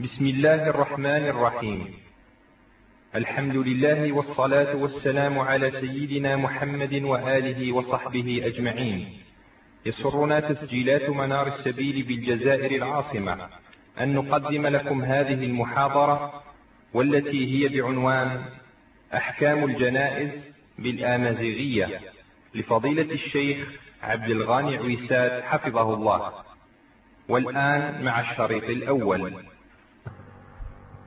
بسم الله الرحمن الرحيم. الحمد لله والصلاة والسلام على سيدنا محمد وآله وصحبه أجمعين. يسرنا تسجيلات منار السبيل بالجزائر العاصمة. أن نقدم لكم هذه المحاضرة والتي هي بعنوان أحكام الجنائز بالآمازيغية لفضيلة الشيخ عبد الغاني عويسات حفظه الله. والآن مع الشريط الأول.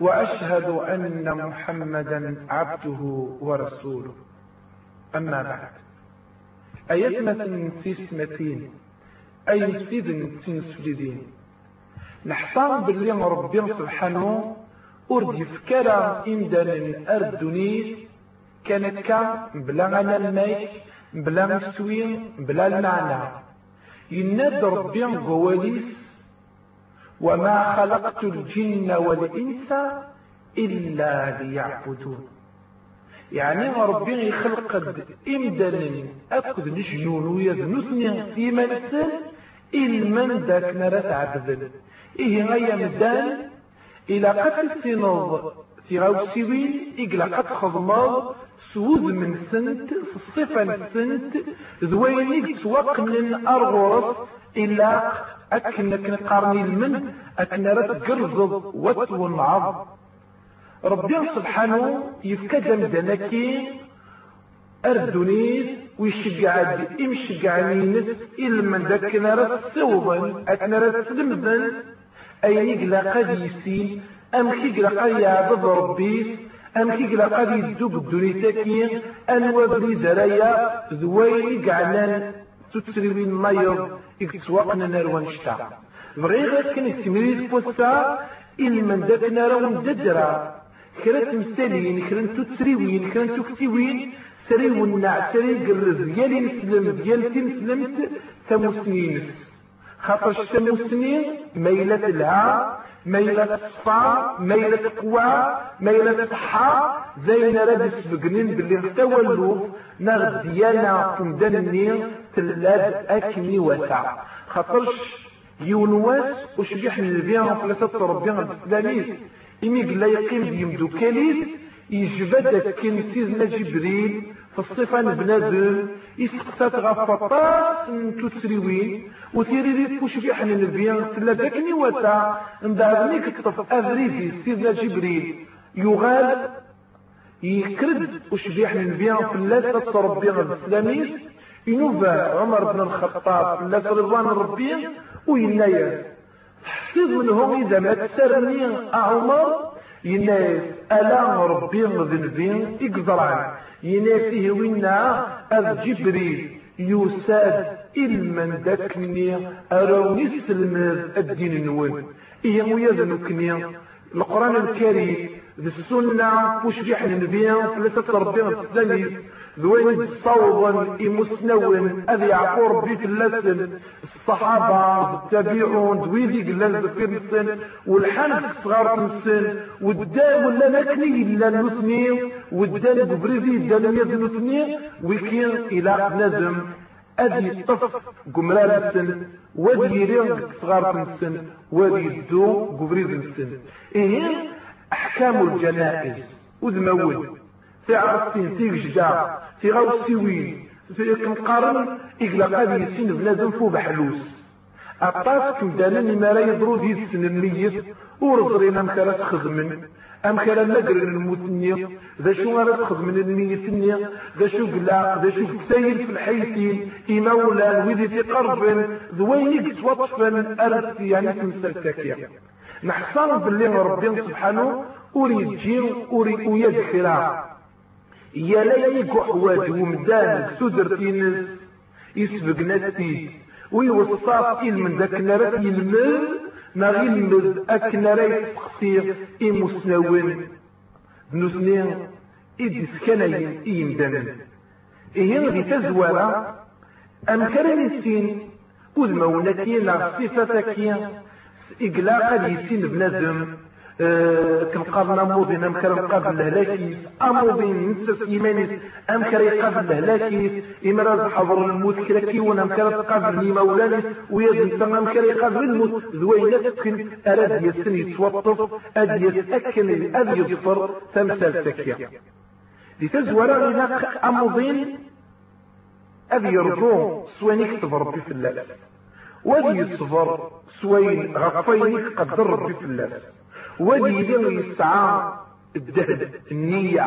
وأشهد أن محمدا عبده ورسوله. أما بعد. أيتمة تسمتين أي سيد تنسجدين نحصان باللي ربي سبحانه أرد يفكر إمدان أردنيس كانت كا بلا غنى الميت بلا مسوين بلا المعنى. يناد ربي قواليس وما خلقت الجن والإنس إلا ليعبدون. يعني ربي يخلق إمدن أكد نجنون ويذنسني في منسل إلمن ذاك نرس عبدل إيه غاية مدان إلى قتل سنوض في غوسيوين إقلا قد خضمض سوز من سنت صفة سنت. ذوينيك توقن أرغرس إلا أكنك نقارني المن أكن رات قرزض عض ربي سبحانه يفكد مدنكي أردونيز ويشجع يمشجع نينس إلا من ذاك نرى سوضا أكن رات سلمدن. أي نقلا قد يسين أم كيقلا قد يعضب ربيس أم كيقلا قد يدوب الدنيا أنوى بري زرايا ذوي قعلان تتسريوين مايض يكتسواقنا نروان شتا بغير كان التمريض فوستا إن من ذاك نارون ددرا كرات مسالين كران تتسريوين كران تكتيوين سريو النع سري قرز ديالي نسلم ديال تنسلمت ثموسنين خاطر الثموسنين ميلة الها ميلة الصفا ميلة قوى ميلة صحة زين راد سبقنين باللي تولوا نغ ديانا تمدنني تلاد أكني وسع خاطرش يونواس وشبيح من البيان فلسات ربيان الإسلاميس. إمي قلا يقيم ديمدو كاليس يجبد كن سيدنا جبريل. في الصفة بنادم يسقسات غفطاس من تسريوين وتيري وشبيح من البيان تلا داكني وتا ندعوني كتف أفريدي سيدنا جبريل يغال يكرد وشبيح من البيان فلسات ربيان الإسلاميس ينوبة عمر بن الخطاب لا رضوان ربي وينايا حسيت منهم إذا ما تسرني عمر ينايس ألا ربي ذنبين يقدران يناسيه وينا الجبريل يساد إلمن داكني أروني سلم الدين نون إيه ويذنكني القرآن الكريم ذي السنة وش بيحن النبيان فلسة ربنا الإسلامي ذوين الصوضا إمسنون أذي يعقور بيت اللسن. الصحابة التابعون دويدي قلال زفير السن والحنف صغار السن والدام ولا مكني إلا المثنين والدام ببريزي الدام المثنين ويكين إلى نزم أدي طف قمرال السن ودي رينغ صغار السن ودي الدو قبريز السن إيه أحكام الجنائز وذمول في عرفتين في في غوسيوين في كنقارن إقلا قادي يسين بنادم فو بحلوس. أطاس كمدانا ما لا يضرو دي السن الميت ورزرين مكرا تخدمن أم كلا نقرن المتنية ذا شو غالا تخدمن الميتنية ذا شو قلا ذا شو كتايل في الحيتين. إمولا ويدي في قرب ذوينيك توطفن أرد يعني تمثل تاكيا نحصل باللي ربي سبحانه أريد جيم أريد ويدخلا يا ليك حواج ومدان سدر تينس يسبق ناس ويوصاف إل من ذاك نرات يلمل ما غيلمد أكن راه يسقسي إمسناون نسني إذ كان يمدن إيه دي تزوارا أم كان يسين وذ صفتك. إقلاق قد يسين بنادم آه، كنقابل امودين أم كان قابل لهلاكيس امودين نسس ايمانيس أم كان يقابل لهلاكيس امرا حضر الموت كراكيون أم كان تقابل لي مولانيس ويد أم كان يقابل الموت. ذوينات كن اراد يسن يتوطف اد يتاكل اد يظفر تمثال تكيا لتزور لنا امودين أبي يرجو. سوانيك تضرب في الله وذي يصبر سوين غفينك قدر في الله ودي يستعار الدهد النية.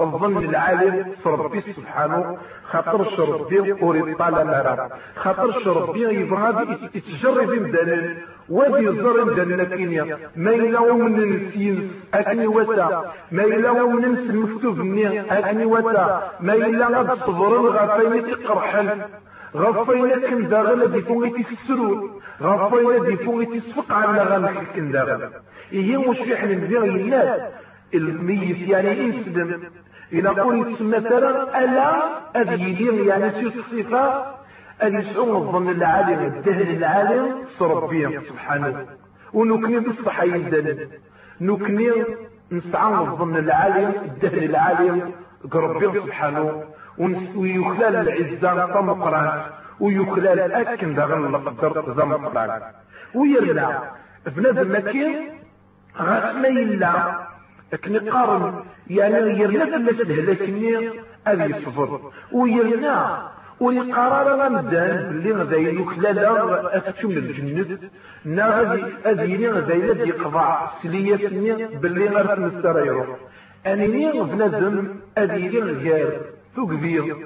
الظن العالم ربي سبحانه خاطر شربي وري طال مرا خاطر شربي يبغى يتجرب مدلل ودي زر مدلل كينيا. ما يلاو من نسيس أكني وتا ما يلاو من نس مفتوف ني أكني وتا ما يلا صبر الغفاين تقرحل غفاين كن داغل دي فوقي تسرور غفاين دي فوقي تسفق على غنك كن داغل إيه مش إحنا ندير الناس. الميت يعني يسلم. إلى قول مثلا ألا أذيلين يعني سيس الصفة. أن يسعون الظن العالم الدهن العالم صربيا سبحانه. ونكني بالصحة يدن نكني نسعى الظن العالم الدهن العالم قربيا سبحانه. ويخلال العزة طمقران ويخلال أكن دغن لقدر ذا مقران ويرنا بنادم مكين غاس ما يلا لكن قارن يعني يرنا فلاس الهلاكني أبي يصفر ويرنا ويقرر غمدان باللي غدا يكلالا أفتم الجنة نا غادي أذيني غدا يدي قضاء سلية سني باللي غير مستر يروح أنيني بنادم أذيني غير تقبير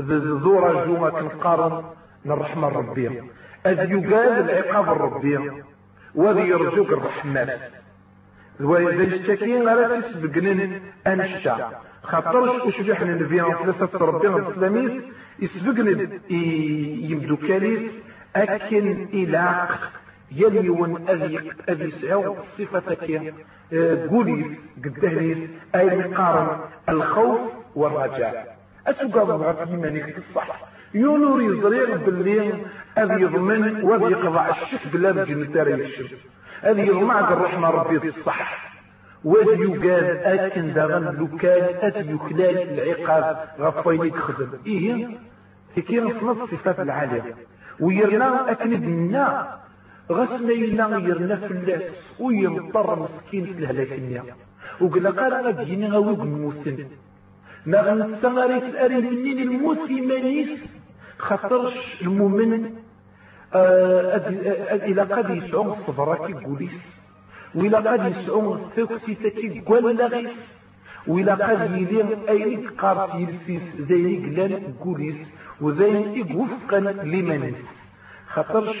ذو رجوما كنقارن من رحمة ربي. أذ يقال العقاب الربي وذي يرجوك الرحمن. وإذا اشتكين على تسبقنن أنشتا خاطرش وشبح النبي ثلاثة ربنا الإسلاميس يسبقن يمدو كاليس أكن إلى يليون أذي أذي سعو صفتك. قوليس قدهليس أي مقارن الخوف والرجاء. أسوق ضعف إيمانك الصح يونور يزرير باللي أذي يضمن وذي يقضع الشك بلا بجنتاري الشك أذي يضمع الرحمة ربي الصح وذي يقال أكن دغن لكان أذي يخلال العقاب غفينيك خدم إيه هكي نصنص صفات العالية. ويرنا أكن بنا. غسنا ينا يرنا في الناس. ويمطر مسكين في الهلاك وقال قال أنا جينا غوي بموسن نغن سغريس أري منين الموت مانيس خاطرش المؤمن آه إلى قد يسعون الصبراكي بوليس وإلى قد يسعون الثوكسي تكي قول وإلى قد يلين أي قارت يلسيس زي قلان بوليس وزي وفقا لمنس خاطرش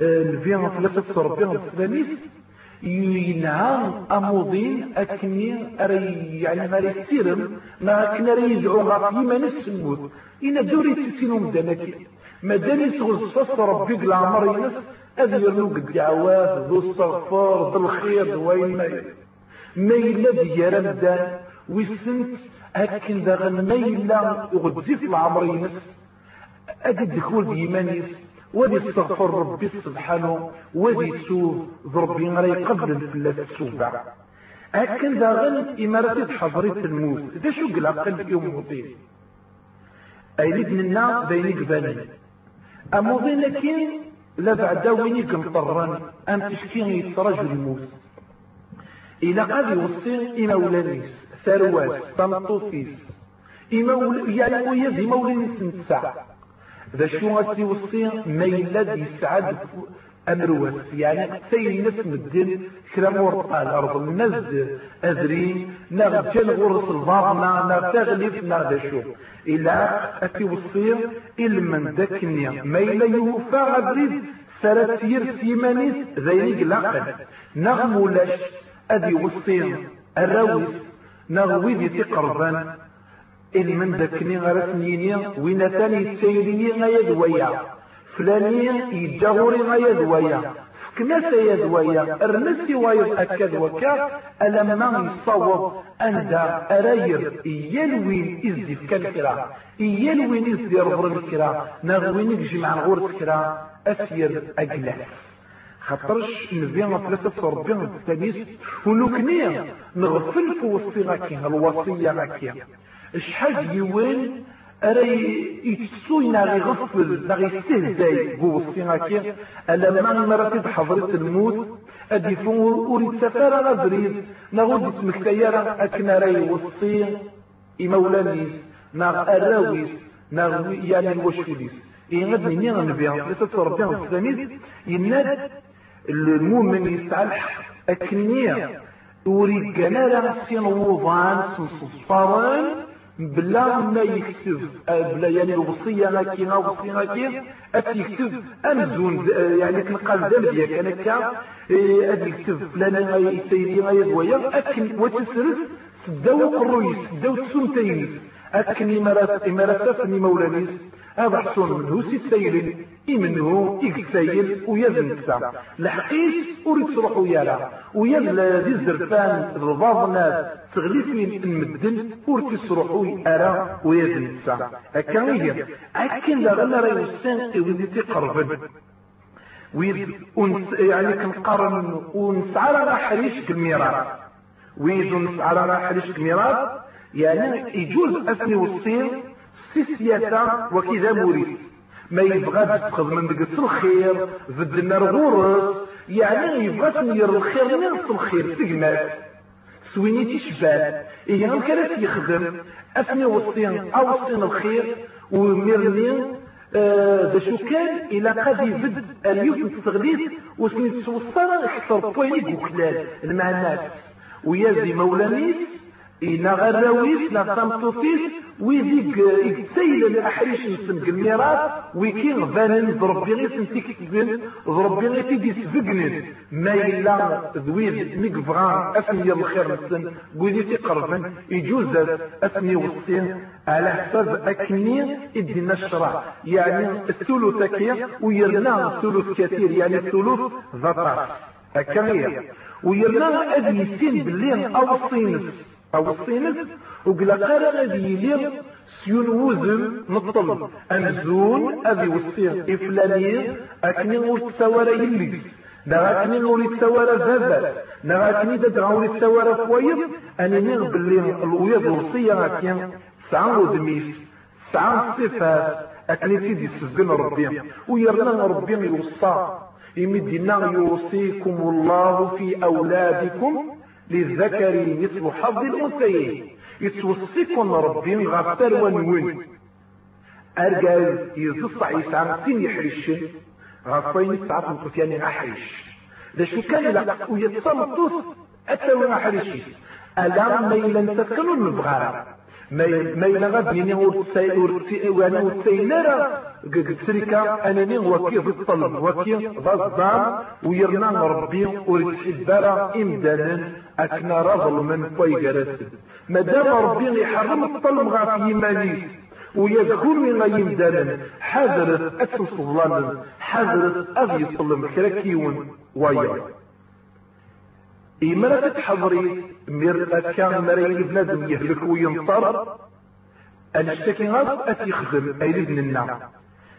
الفيان ثلاثة صربين السلاميس. ينعم أموضين أكني أري يعني ما يسيرم ما كنا ريزعو غاف يمن السمود إن دوري تسينهم ما داني سغل صفص ربي قل عمر ينس أذي يرنوك الدعوات ذو الصغفار ذو الخير وين ما ما يلا ديار مدان ويسنت أكن داغن ما يلا يغدزيف العمر ينس. أدي الدخول بيمانيس ودي استغفر ربي سبحانه ودي تسوف ضربي غير قبل الفلاس السوبع أكن داغن إمارة حضرت الموت ده شو قلع قلب يوم مطير أي النا بيني قبالي. أموضين لكن لا بعد ويني قمطران أم تشكيني يترجل الموت. إلى قد يوصي إما ولانيس ثرواس طمطوفيس إما يعني ويزي مولانيس نتسع ذا شو غسي وصي ميلاد يسعد أمروس يعني سيد ناس مدين كلام ورقة الأرض الناس أذرين ناغ جل غرس الباطنة ناغ تغليف شو إلا أتي وصي إلمن داكنيا ميلا يوفى غبريد ثلاث سير سيمانيس ذينيك لاقل ناغ مولاش أدي وصي الراويس ناغ ويدي تقربان من ذكني غرسنيني وين ثاني تسيريني غيا دويا فلاني يجاوري غيا دويا كنا سيد ويا أرنسي وايض أكد وكا. ألما يصوب أندا أراير يلوين إزدي في كالكرا يلوين إزدي ربر الكرا نغوين يجمع غور سكرا أسير أجلس. خاطرش نبيع ثلاثة وربيع التميس ونكنيا نغفل في وصي الوصية غاكي. شحال يوين أري يتسوينا غي غفل لا يستهزاي بوصي غاكي ألا ما مرتب حضرة الموت أدي فور أريد سفارة غبريد نغود تمكتيارا أكنا رأي وصي إمولانيس ناغ أراويس ناغ يعني الوشوليس إيه غد نيا غنبيع ثلاثة وربيع التميس يناد المؤمن يستعلح أكنية وريد جنالا سين وضان صفاران بلا ما يكتب. بلا يعني الوصية لكن الوصية لكن أتيكتب أمزون يعني كنقال دم ديالك أنا كا. أتيكتب فلان يسيري غاية ويا أكن وتسرس. سداو قرويس. سداو تسومتينيس أكن إمارات فني مولانيس. هذا حصون منه سيسيل إمنه إكسيل ويزن كسا لحقيس أريد تروحوا يالا ويلا ذي الزرفان الرضاض ناس تغليفين المدن أريد تروحوا أرى ويزن كسا أكا هي أكن لغنا رأي السن وذي تقربن ويد يعني كنقارن ونسعى لنا حريش كالميراث ويد ونسعى لنا حريش كالميراث يعني يجوز أسني والصين سياسة وكذا موريس ما يبغى تخذ من دقة الخير ضد النار غورس. يعني يبغى تنير الخير نقص الخير سجمات سويني تشبال إيه هم كانت يخدم أثني وصين أو وصين الخير. وميرنين ذا شو كان إلى قد يبد اليوم تستغليت وسني توصل أكثر بويني بوكلال المعناس. ويازي مولانيس إنا غراويس لا تمطوطيس ويديك يتسيل الأحريش نسم الميراث ويكي غفانن ضربي غير سنتيك ضربي تيدي سفقنن ما إلا ذويد ميك فغان أسمي الخير نسن قولي تقربن يجوز أسمي وصين على حساب أكني إدينا الشرع يعني الثلث كي ويرنا الثلث كثير يعني الثلث ذا هكا ويرنا أدي سين بالليل أو الصينس أو الصينس وقلا قال غادي يلي سيون وزن نطل انزون ابي وصيه افلانية أكني ورتساورا يلي لا اكني ورتساورا زابات لا اكني تدعى ورتساورا فويض أني نغ باللي الويض الوصية اكين سعان ودميس سعان صفات. أكني تيدي سبن ربي. ويرنا ربي يوصى. يمدنا يوصيكم الله في أولادكم. للذكر مثل حظ الأنثيين. يتوصيكم ربي غفتر ونون أرجاز يزصع يسعى سين يحرش غفين يسعى مقتياني أحرش ده شو كان لك ويتصمتوس أتسوي أحرش ألا ما يلن تسكنوا المبغارة ما يلا غادي وأنا وتسيلارا تسريكا انني وكي في الطلب. وكي ضزدان ويرنا ربي ورتحبارا إمدانا أكنا رجل من كوي جراسد مادام ربي يحرم الطلب غا في يمانيس ويذكرني غا يمدانا حذرت اتسس ظلام حذرت أغي طلب كراكيون ويا إمرة تحضري مر كان مري بنادم يهلك وينطر. الاشتكي غاز أتيخدم أي لبن النار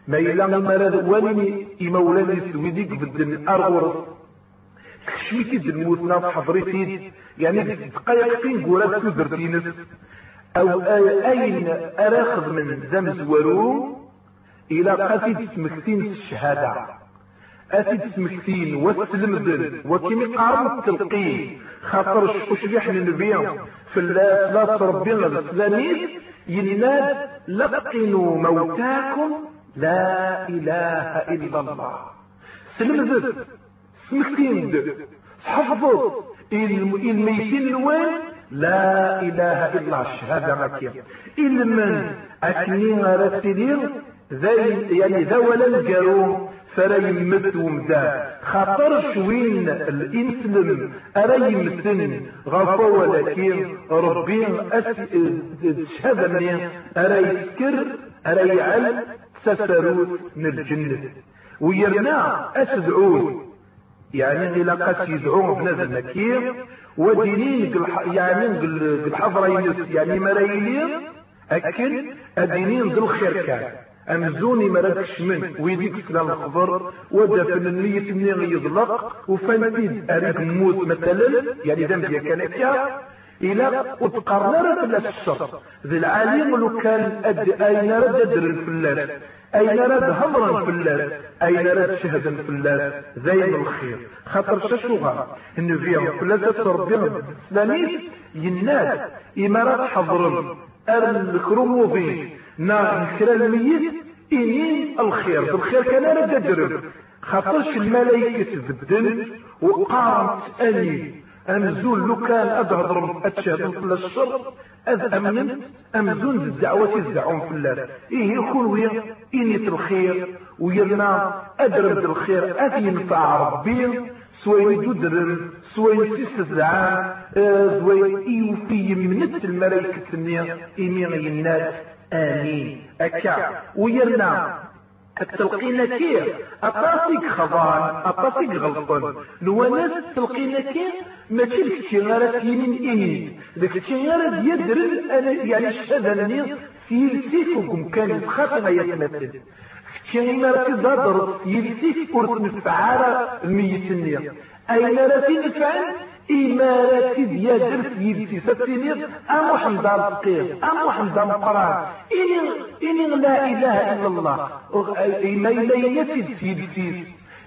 ما إلا مرض ولني إمولاني سويديك بدن أرغرس. خشيتي دنموتنا حضرتي يعني دقايق فين قولات تدرتينس أو أين أراخذ من زمز ورو؟ إلى قتل سمكتين الشهادة. أتي تسمكتين والسلمدن وكيمي قارب التلقين. خاطر شبيح النبي في الثلاث ربنا الإسلاميين يناد لقنوا موتاكم. لا إله إلا الله. سلمدن سمكتين حفظوا الميتين الوين لا إله إلا الله. الشهادة مكية إلمن أكنين رسلين يعني ذا ولا فلا يمت ومدا خاطر شوين الإنسلم. ارا يمتن غفا ولكن ربي شهد مني ارا يسكر ارا يعل تسفروت من الجنة ويرنا اسدعون يعني إلى قد يدعو بنادم النكير ودينين يعني الحضرة يعني مرايلين أكل. أدينين ذو الخير كان. أمزوني مرادكش من ويديك سلام الخضر. ودفن النية مني يضلق وفنتيد أريد موت مثلا. يعني دمزيا كان فيها إلى وتقرر فلاس الشر ذي العالم لو كان أد أين رد أدر الفلاس. أين رد هضرا الفلاس. أين رد شهدا الفلاس. ذي الخير. خاطر ششوها إنه فيها فلاس ربهم سلاميس يناد إمارات حضر الكروموفين نار كرا الميت إنين الخير. الخير كان رد أدر خاطرش الملائكة تبدل وقامت أني أمزول لو كان أدهضر أتشهد في الشر أذ أمنت أمزون الدعوة الزعوم في الله إيه يكون ويا إنية الخير ويرنا أدرب الخير. أذ ينفع ربي سوين يدرر سوين سيس الزعام سوين إيو في يمنت الملائكة النية. إيمين الناس آمين. أكا ويرنا. التلقينتين أطاسيك خضان أطاسيك غلطان لو ناس التلقينتين ما تلك تشغالة يمين إني. ذاك تشغالة يدرل أنا يعني الشهداني سيلسيفكم كان يتخاطر يتمثل تشغالة تدادر سيلسيف كرة مفعالة الميت النية أين لا تنفعل إمارات ديال درس يلتي ستينير أم حمدان الفقير أم القرآن إني إني لا إله إلا الله. إما إلا يسيد سيلتيس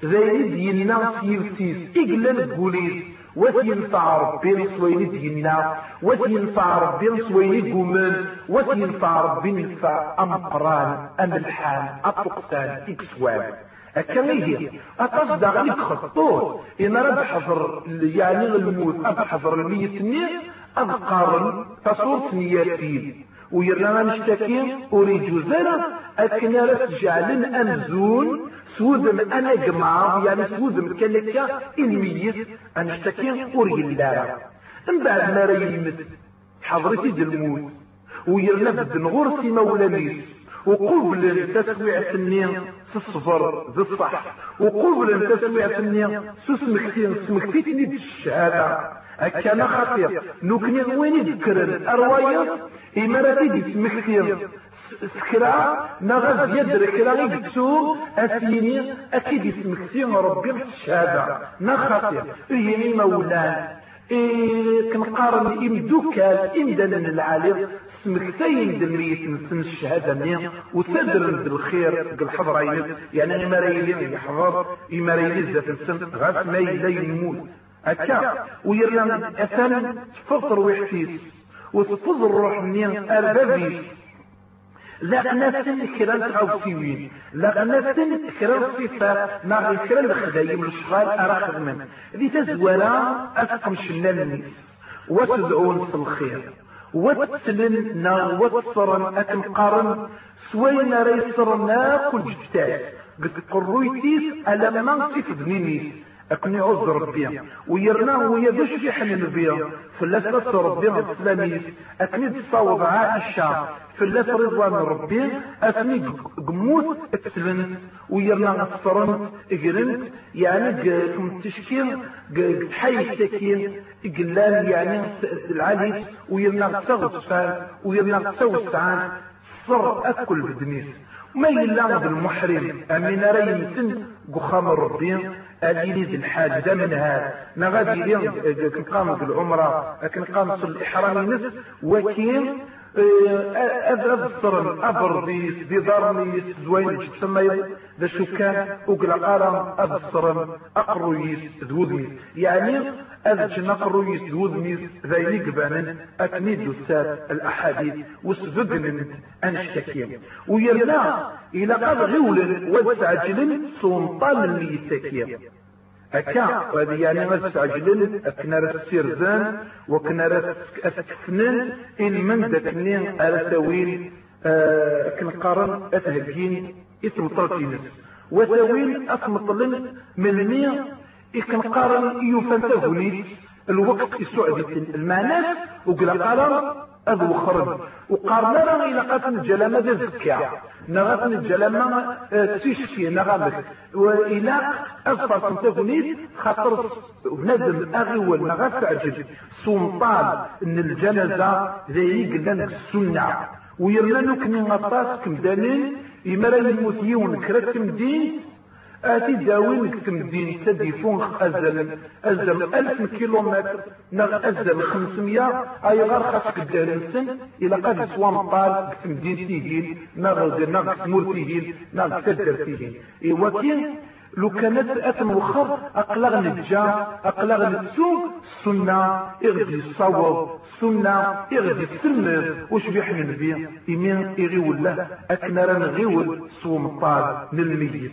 زايد ينا سيلتيس إقلن بوليس. وتينفع ربي سوين دينا وتينفع ربي سوين قومن. وتينفع ربي نفع أم قران أم الحال أطقسان إكسوان. هي أتصدق عليك خطوط. إن رد حضر يعني الموت أب حضر الميت نية أذقارن تصور نياتين ويرنا نشتكي أريد زنا أكنا رسجعل أمزون. سوذم أنا جماعة يعني سوذم كلكا الميت أنشتكي أريد الله من بعد ما ريمت حضرتي الموت ويرنا بد نغرسي مولانيس وقبل تسويع النية الصفر ذي الصح. وقبل تسويع النية سمكتين دي الشهادة. كان خطير. نوكني وين يذكر الرواية إماراتي دي سمكتين سكرا نغز يدر كرا يكتو أسيني أكيد سمكتين ربي الشهادة. نخطير إيه مولان إيه كنقارن إمدوكال إمدانا العالم. سمكتين دمية نسن الشهادة مية وتدر بالخير الحضر عينيس يعني إما ريلين يحضر إما ريلين ذات السن غاس ما يلا يموت. أكا ويرنا أثانا تفطر ويحتيس وتفضل الروح مية أربابيس لا ناسن كرا لا ناسن كرا الصفة ناغي كرا الخدايم الشغال أراخذ من. ذي تزولا أسقم شلال الناس وتدعون في الخير. وتسلن نا أكن قارن سوينا ريسرنا كل جتاس قد قرويتيس ألما صف دمينيس أكن يعوز ربي. ويرناه ويدش يحمل بيا فلاس ربي الإسلاميس أكن تصاوب عائشة. فلاس رضوان ربي. أسمي قموت أكسلنت. ويرنا الصرنت اقرنت يعني كم تشكيل. حي التكين قلال يعني العالي. ويرنا تسوسفان ويرنا تسوسفان صر أكل بدميس ما يلا بالمحرم. أمين رأي مثل قخام ربي. ذي الحاج دا من هذا نغادي لين كن قام بالعمرة كن قام صل الإحرام نس وكين الصرن أبرديس دي دارنيس زوين تسمى ذا شكان وقل قارم أذ الصرن أقرويس ذوذميس يعني أذ نقرويس ذوذميس ذا قبانا أكنيد السات الأحاديث وسبقن أنشتكيم ويرنا إلى قد غول وتعجل سلطان اللي يتكيم أكا. وهذه يعني ما تستعجلن أكنا السيرزان وكنا أسكفنن إن من دكنين على توين أكن قارن أتهجين اسم طرتينس وتوين أسمطلن من مية إكن قارن تهونيت الوقت يسعد المعنى وقال قال أذ وخرج وقارنا راه قاتل الجلامة ذا زكاة. نغاتن الجلامة آه، تسيشكي نغامك وإلى أصفر تنتفنيت خاطر بنادم أغيول نغاس عجل سلطان إن الجنازة ذا يقلن السنة. ويرنا نكني غطاس كمدانين إمرا يموت يون كمدين آتي داوين كمدين تديفون أزل. أزل ألف كيلومتر. نغ أزل خمسمية. أي غير خاصك الدارسن إلى قد سوان طال كمدين تيهين نغ نغ سمور تيهين نغ تدر تيهين إيوا كين لو كانت أتم وخر أقلغ نجا أقلغ نتسوق السنة إغدي الصواب السنة إغدي السلم وش بيحن النبي إمين إغيول له أكنا غيول صوم طال للميت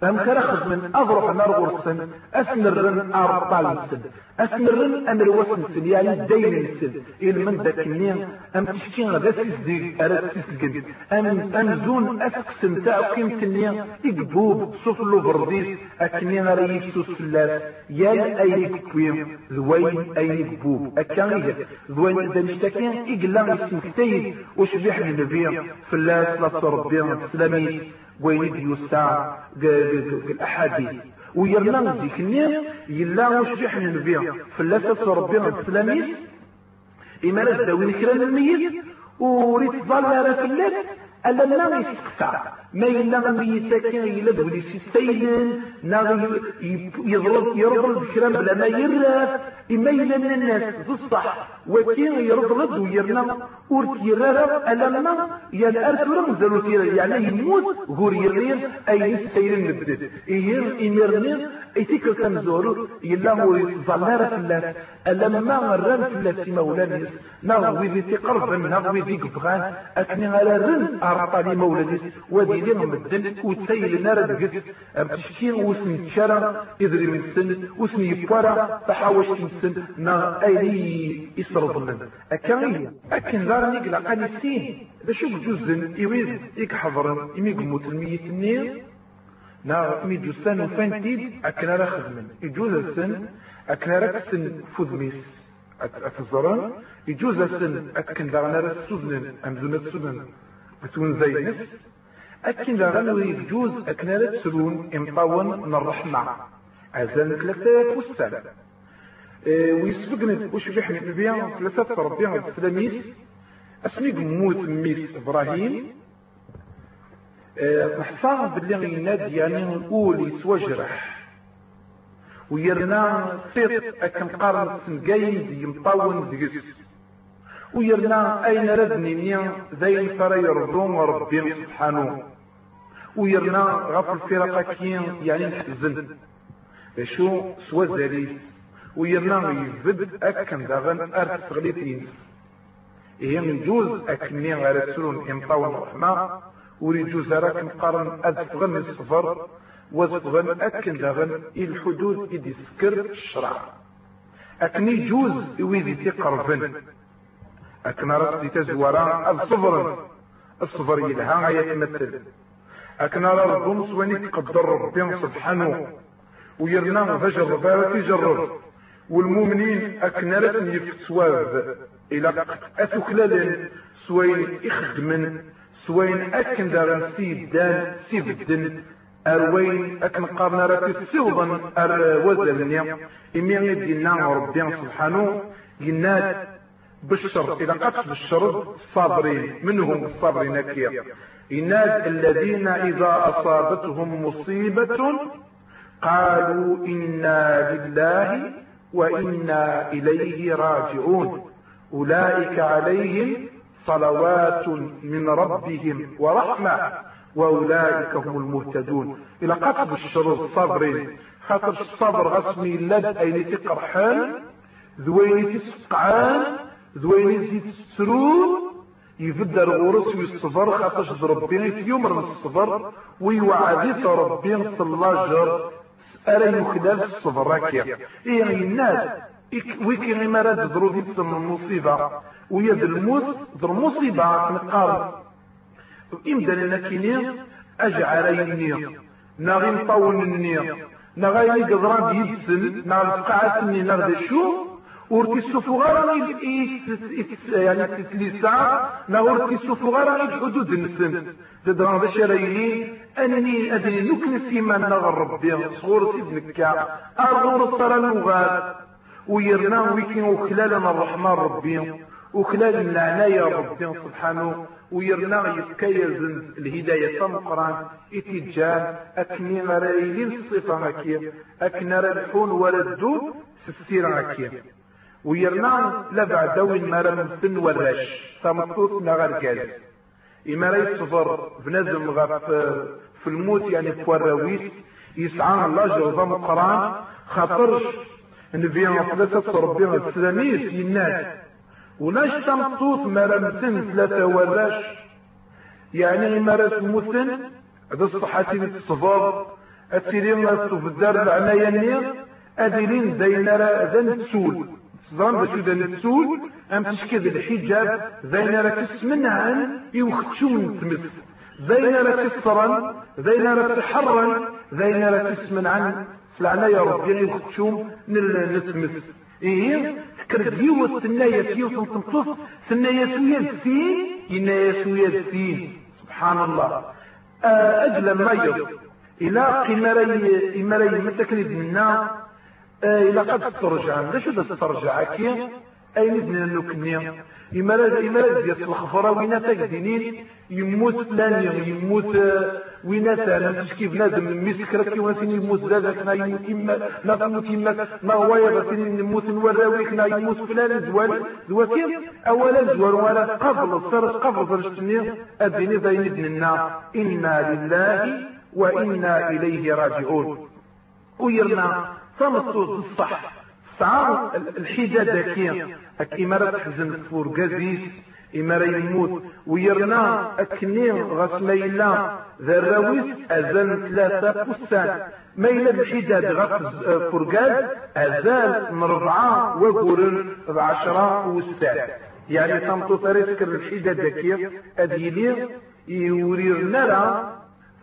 فهم كرخذ من أضرح نار غرسن أسنرن أرطال السن أسنرن أمر وسن سن يعني دين السن. إلى من ذاك النين أم تشكين غدا سيزديق أرد سيزديق أم أنزون أسكسن تاع قيمة النين إقبوب صفلو برديس أكنين ريف سوسلات يا أي كويم ذوين أي قبوب أكان ذوين إذا نشتكين إقلا يسمكتين وشبيح من نبيا فلاس لا صربيا سلامي وين يوسع الأحاديث. ويرنا ذيك النية يلا واش بيحنا نبيع. فلاسة ربنا السلاميس إما لا تداوين كرا الميت. وريت ظل في الليل ألا لا يسقسع. ما إلا ميتا كان إلا دولي نا يضرب كرام بلا ما يراف إما من الناس بصح وكين يرضرب ويرنا ورك يرارا ألما يا مزالو يعني يموت غور يرين أي يستيلن نبدد إير إمرنين إتيكل كنزورو يلا هو ظلارة في الله ألما غران في الله سيما ولانيس نغوي ذي تقرب نغوي ذي قبغان. أكني على رن مولانيس ودي إلينا مدن وتسيل نار دقس بتشكين وسن تشارا إذري من سن وسن يفوارا تحاوش من سن نا أيلي يسرد لنا أكاين أكن دارني قلا قاني سين ذا شو جزن يويد إيك حضرا إمي قموت الميت النير. نا مي جسان وفانتيد أكنا را خدمن. يجوز السن أكنا را كسن فودميس أتزران يجوز السن أكن دارنا را سوزنن أمزونة سوزنن بتون زي نس أكن غنوي يجوز أكنالت سرون إمطاون من الرحمة أزال ثلاثة وستة إيه ويسبقنا وش بيحمي البيان ثلاثة ربيع السلاميس أسمي موت ميس إبراهيم. إيه نحصاها باللي ينادي يعني نقول يتوجرح ويرنا سيط أكن قارن سنقايم يمطاون دقس ويرنا أين ردني نيا ذي فري يرضون ربي سبحانه. ويرنا غفر الفرقة كين يعني نحزن. شو سوى زاليس ويرنا يفد أكن داغن أرت سغليتين إيه من جوز أكني غير سلون إمطاو الرحمة وريجوز راك مقارن أدفغن الصفر؟ وزفغن أكن داغن الحدود إدي سكر الشرع أكني جوز ويدي تقربن. أكنا رأسي تزورا الصبر. الصبر يلها يتمثل أكنا ربهم سواني تقدر ربي سبحانه. ويرنا فجر بارك يجرب. والمؤمنين أكنا لسن يفتسواب إلى أثكلال سوين إخدمن. سوين أكن دارن سيدان سيفدن أروين أكن قارنا راتي سيوضا أر وزلنيا إمي يدينا ربي سبحانه. يناد بالشر إذا قتل الشر الصابرين منهم الصابرين كير إناد الذين إذا أصابتهم مصيبة قالوا إنا لله وإنا إليه راجعون. أولئك عليهم صلوات من ربهم ورحمة وأولئك هم المهتدون. إلى قتل الشر الصابرين خاطر الصبر غسمي لد أين تقرحان ذوين تسقعان ذوين زيد سرور يفدر غورس ويصبر خاطش ربي في يوم الصبر ويوعدي ربي اللاجر أرى يخلال الصبر راكيا إيه الناس ويكي غيما راد ضروري المصيبة. ويد الموت ضر مصيبة نقار إمدى لنا كيني أجعل يني نغي نطول النير. قدران يدسل. نغي القاعة سني نغي شو؟ ورتي السفغارة يعني تتليسا نغور السفغارة الحدود النسن تدران باش رايني انني ادري نوك نسيما نغر ربي صغور سيدنكا ارغور الصرا اللغات ويرنا ويكين وخلالنا الرحمن ربي وخلال العناية ربي سبحانه ويرنا يتكيز الهداية مقران اتجاه اكني رايلين الصفة هكيا اكنا الحون ولا الدود ستير هكيا ويرنا ما رمسن وراش تمطوط نغار جاز إما صفر بنزم غف في الموت يعني في الراويس يسعى الله جوزا مقران خاطرش نبي ثلاثة ربي السلاميس يناس وناش تمطوط ما رمسن ثلاثة وراش يعني إما رأي الموتن هذا الصحاتي الصفر أتيرين في الدار العناية النير أديرين زينا ذا تسول. باش إذا نتسول أم تشكد الحجاب بين راك عن يوختون تمس بين راك صرا بين راك حرا بين راك عن سلعنا يا ربي يوختون نتمس إيه كرد يوت الناية يوت تنطف سنايا سويا السين ينايا سويا السين سبحان الله أجل الميض إلى قمري إمري متكلد منا إلا قد ترجع ذا شو ترجع كي أين إذن نكني إما لا ديال الخفرة وين تجدينين يموت فلان يموت وين أنا مش كيف؟ نادم مسكرك كي واسين يموت؟ ذاك نا يموت. إما لا تموت إما ما هو يغسين يموت نوراويك نا يموت. فلان زوال. زوال أولا زوال ولا قبل صار قبل فرشتني أديني ذا يدنا إنا لله وإنا إليه راجعون. ويرنا تمطوط الصح سعار الحدة كي أك إمارة تحزن فور قزيس إمارة يموت. ويرنا أكنين غسميلا ذا الرويس أزال ثلاثة فستان ميلا الحداد غف فرقاد أزال مربعة وقرن بعشرة وستان يعني تمطو تريسكر الحداد كي أديلي يورير نرى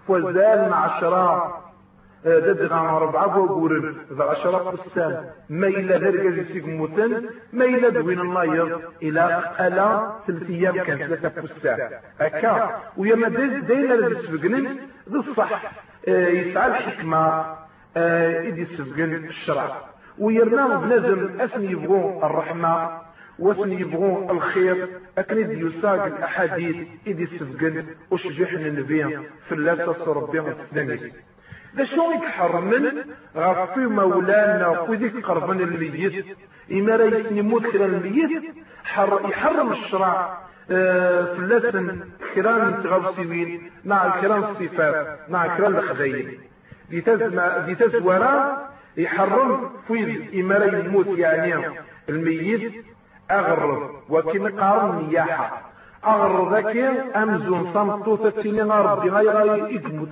فوزال عشرة ددغا ربعة وقورن ذا عشرة قسام. ما إلا ذلك يسيق موتن ما إلا دوين الناير إلى ألا ثلاث أيام كان ثلاثة قسام. أكا ويما داينا لدي سبقنن ذو الصح آه، يسعى الحكمة آه، إذ يسبقن الشرع. ويرنا بنزم أسن يبغون الرحمة وأسن يبغون الخير أكن يساق الأحاديث إذ يسبقن وشجحن النبي في ذا شو يحرمن غفي مولانا وذيك قربن الميت. إما رئيس يموت خلال الميت يحرم الشرع. آه، فلسن كرام تغوصيين مع الكرام الصفات مع الكرام الخزين دي تزورا يحرم في إما يموت يعني الميت. أغرب. وكما قارن نياحة. أغر ذاك أمزون صمتو تتيني ربي غاي غاي إدمو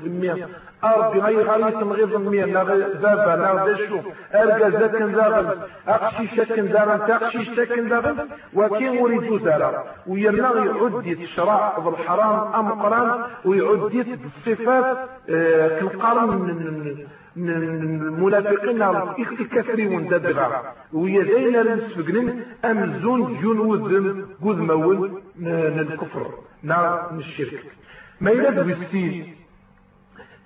ربي غاي غاي تنغير ذمية نا ذابا نا ذا شو أرقى ذاكن ذاغل أقشي شكن ذاغل تقشي شكن ذاغل وكين وريدو ذالا ويرنا يعدي الشراع بالحرام أم قران ويعدي الصفات آه كنقارن المنافقين الكافرين ددغا ويا داينا نسفقن امزون جنود قد مول الكفر. نا من الشرك. ما يلد بالسين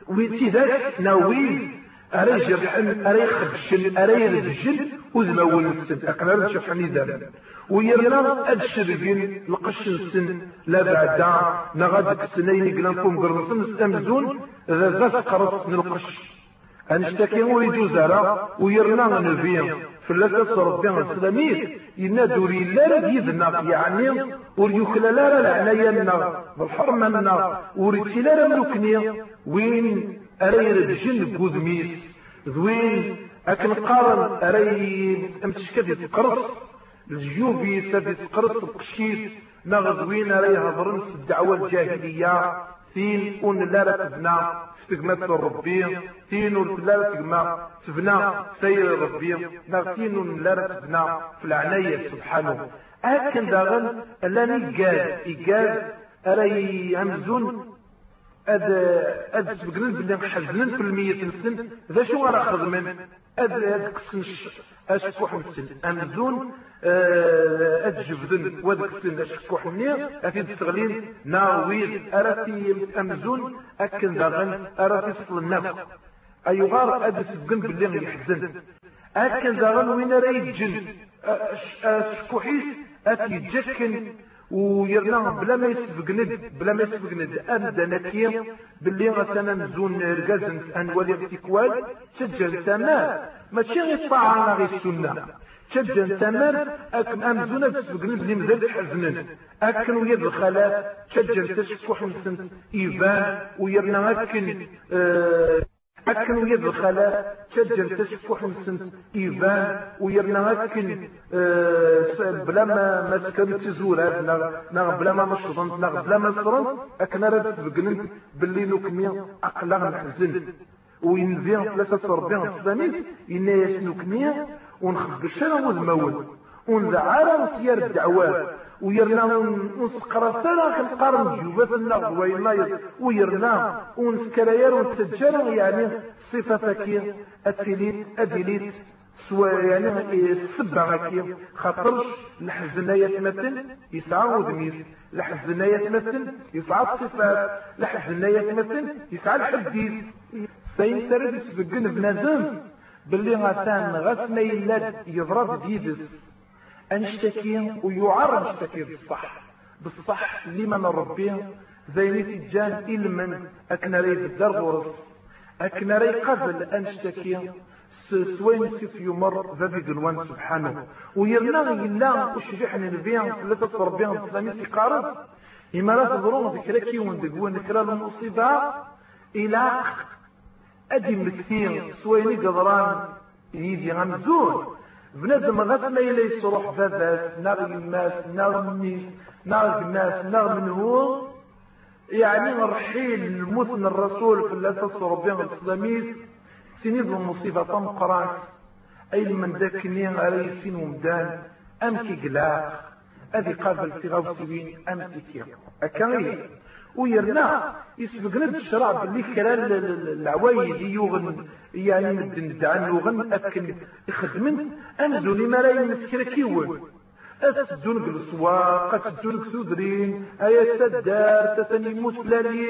ويتي ذاك ناوي أري جرحن أري خبشن أري رجل وذمول السن أقنار نشوف حميدا ويرنا أدشرقين لقش السن. لا بعدا نغادك السنين قلنكم قرنصن استمزون. ذا ذا قرص نلقش أنشتكي ويجوز على ويرنا نبي فلسة ربي السلاميت ينادوري لا يذنا يعني وريخلا لا العناية لنا بالحرمة لنا وريتي لا ملوكني. وين أري رجل قدميس؟ ذوين أكن قارن أري أمتشكد يتقرص الجيوبي سادي سقرص القشيس نغزوين راه يهضرن في الدعوة الجاهلية. تين ون لا تبنا تقما ربي تين ون لا تقما تبنا سير ربي تين ون لا تبنا في العناية سبحانه. أكن داغن لاني قال إيقال أري همزون أد أد سبقنن بلي حزنن في المية نسن ذا شو غرا خدمن أد أد قسن أشكوح نسن أمزون أد جبدن. واد قسن أشكوح نير أتي تستغلين. ناويل أراتي أمزون أكن داغن أراتي صل النفس أيغار أد سبقن بلي يحزن. أكن داغن وين راي جن أشكوحيس أتي جكن. ويرنا بلا ما يسبق ند بلا ما يسبق ند ابدا نكير باللي غسنا نزون ركازن انوالي اغتكوال تسجل تمام ماشي غير طاعة غير السنة. تسجل تمام امزونا تسبق ند اللي مزال حزنن أكن ويد الخلاء تسجل تشكوح مسن إيفان. ويرنا أكن آه أكن ويد الخلاء تجر تشكوح مسن إيفان ويرنا أكن أه بلا ما مسكن تزورات نغ بلا ما مشرنت نغ بلا ما صرنت أكن راد سبقننت باللي نكمي أقلا نحزن. وينفيان ثلاثة ربيان الثانيس إنا يسنكمي ونخبش أنا والمول ونذعر سيار الدعوات ويرنا ونسقرا سلا كنقارن جوبات النغض وينايض. ويرنا ونسكراير ونتجر يعني صفة فكية أتيليت أديليت سوا يعني السبع هكي خاطرش الحزنية مثل يسعى ودميس الحزنية مثل يسعى الصفات الحزنية مثل يسعى الحديث سين سرد يسبقن بنادم. باللي غسان غس ما يلاد يضرب ديدس. أنشتكي ويعرض اشتكي بالصح. بالصح لمن ربي. زيني تجان إلمن. أكنري بالدر غرس. أكنري قبل أنشتكي سوين سيف يمر ذبي قلوان سبحانه. ويرنا إلا وشبحنا نبيع ثلاثة ربيع الإسلامي قارب. إما لا تظرون ذكركي وندقوا ذكرى المصيبة. إلى أدي مثير سويني قدران. يدي غمزون بنادم غاس ما يلا يصرح باباس نار يماس نار ميس نار جماس نار من هو يعني رحيل الموت من الرسول في الاساس ربي الإسلاميس. سنين المصيبة طمقرات أي من ذاك نين علي سين ومدان. امكي قلاق. ادي قابل في غوسوين امكي كير اكاين ويرنا. يسبقنا الشرع باللي كلام العوايد يوغن يعني مدن دعان يوغن أكن يخدمن. أنزوني ما لا يمسكر كيون أتدون بالسواق أتدون كسودرين أيا تدار تتني يموت فلاني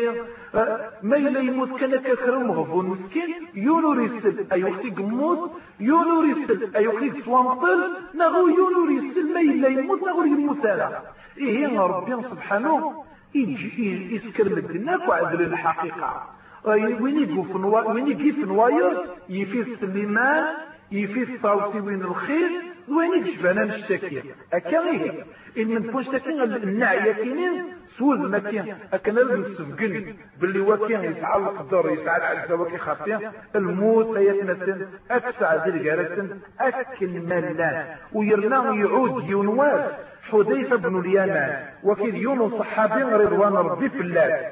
ما إلا يموت كان كاكرم مغفون مسكين. يونو ريسل أي وقتي قموت يونو ريسل أي وقتي سوامطل نغو يونو ريسل ما إلا يموت نغو يموت هذا إيه ربي سبحانه. يجي يسكر مدناك وعدل الحقيقة وين يقف وين يقف نواير يفي سليمان يفي صوتي وين الخير وين يكشفنا نشتكي. أكاغيه إن من فوش تكين النعية كينين سوز ما كين أكن لازم السبقن باللي وكين يسعى القدر يسعى العزة وكي خاطية. الموت يتمثل أكسع ذي أكل ملان ويرنا يعود يونواس. حذيفة بن اليمان وكيد يونس صحابي رضوان ربي في الله.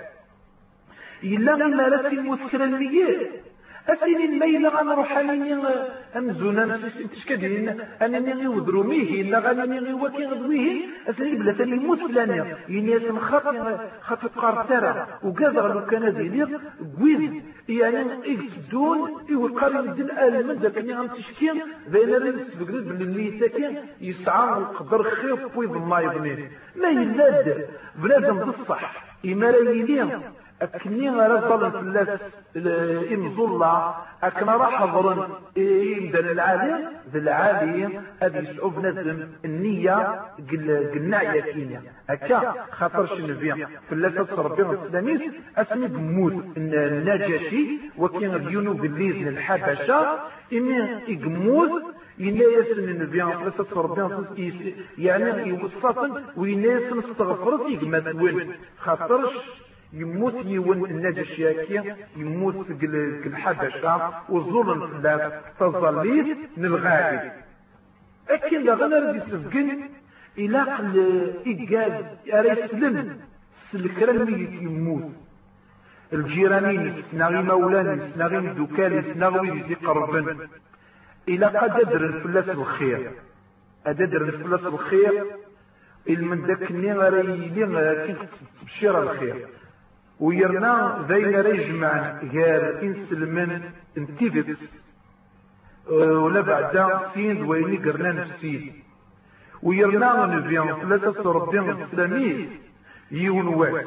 إلا ما لا المسكرة المية أسين الميل غان روحاني. أمزونا تشكدين أنني غيودرو ميه إلا غاني غيوكي غدويه أسين بلا تاني المسلاني يني أسن خاطي خاطي قارتارا وقادر لو كان ديلير قويز يعني يقصدون يوقار يدن آل من ذاك غان تشكين. بين الرئيس بقريد باللي ساكن يسعى القدر خير فويض ما يظنين ما يلاد بنادم بالصح. إما لا يليه أكني غير ظلم في الناس إن ظل أكن راح ظلم إمدن العالي ذي العالي هذه يسعوب نزم النية قلنا يكينيا أكا خاطرش النبي في الناس ربنا السلاميس أسمي بموت النجاشي وكين ديونو بالليز الحبشة إمي يقموت ينايسن النبي الصلاة والسلام يعني يوصفن وينايسن استغفرت يقمت وين. خاطرش يموت يون النجش ياكي يموت في الحبشة وظلم في تظليت الغالب. أكن دا غنر يسفقن إلى قل إيقاد أريسلن سلكرا يموت. الجيرانين سناغي مولان سناغي مدوكال سناغي يزي قربن إلى قد أدر الفلاس الخير. أدر الفلاس الخير. المن داك النغري لي تبشير الخير. ويرنا ذين رجمع غير انسلمن انتيفيت. ولا بعد سين ويني قرنا نفسي ويرنا نبيان ثلاثة ربيان الإسلامي يون واحد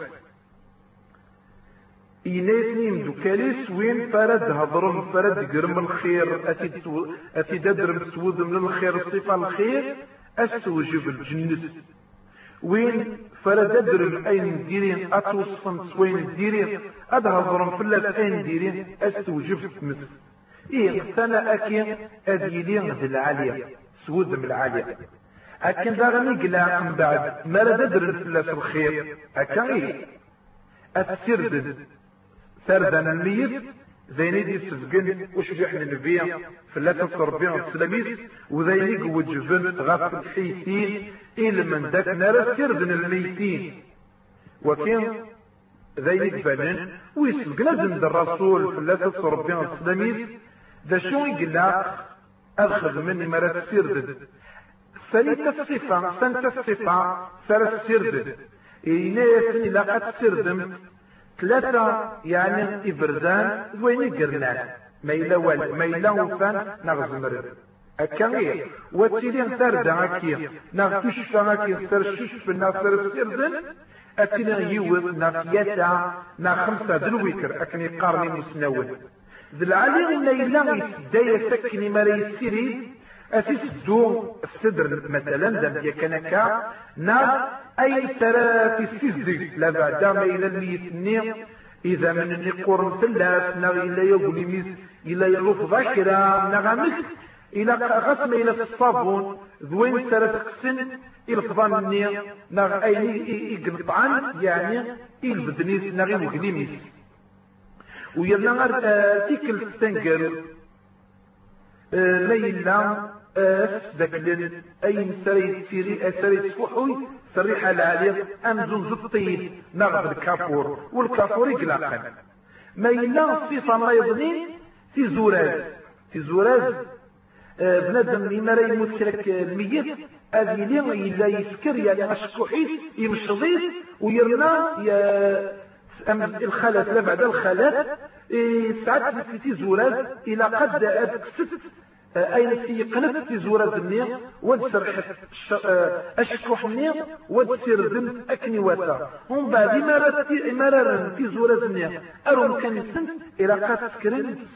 إناثني مدوكاليس وين فرد هضرم فرد قرم الخير أتي دادرم سود من الخير الصفة الخير أستوجب الجنة وين فرد أدرم أين ديرين أتوصفن وين ديرين أدهضرم فلاس أين ديرين أستوجب مثل. إيه سنة أكين أديلين ذي العالية سود من العالية. أكن داغني قلا من بعد ما لا تدرن فلاس الخير. أكا إيه؟ أتسردد سردنا الميت زيني دي سفقن وشجح النبي فلاس ربي السلاميس وزيني قوجبن غاف الحيتين إلى من داك نار سردن الميتين. وكين ذيك بنن ويسبق لازم الرسول فلاس ربي السلاميس ذا شو يقلا أخذ مني مرات سردد سليت الصفة سنت الصفة سر السردد إينا يسني لقد سردم ثلاثة يعني إبردان وين قرنان ما إلا وال ما إلا وفان نغز مرد أكاية وتيلين سرد أكي نغتش فماكي سر شش نغسر السردن أتينا يوض نغيتا نغمسة دلويكر أكني قارني مسنون ذي العلي إلا إلا يسدايا سكني مري السيري أتسدو الصدر مثلا دم يكنكا نا أي سرى في السيزي لا بعد ما إلى الميتني إذا من النقور ثلاث نا إلا يقول ميز إلا يلوف ذاكرة نغمك إلى غسم إلى الصابون ذوين سرى تقسن الفضان النية نغ أي يقنطعن يعني البدنيس نغي مقلميس ويلا غير تيكل تنقر ليلة أس ذاك اي سري سيري سري تفوحوي سريحة العالية امزون زطيل نغض الكافور والكافور يقلقن. ما إلا صفة ما يظنين في زوراز في زوراز. بنادم لما راه يموت لك الميت هذه لي إلا يسكر يعني أشكوحيت يمشضيت ويرنا الخالات لا بعد الخالات. ساعات في زوراز إلى قد أدكست أين في قلب في زورة النية ودسر أشكوح النية ودسر ذنب أكني واتا. هم بعد مرارا في زورة النية أرو مكان السنت إلى قات سكرين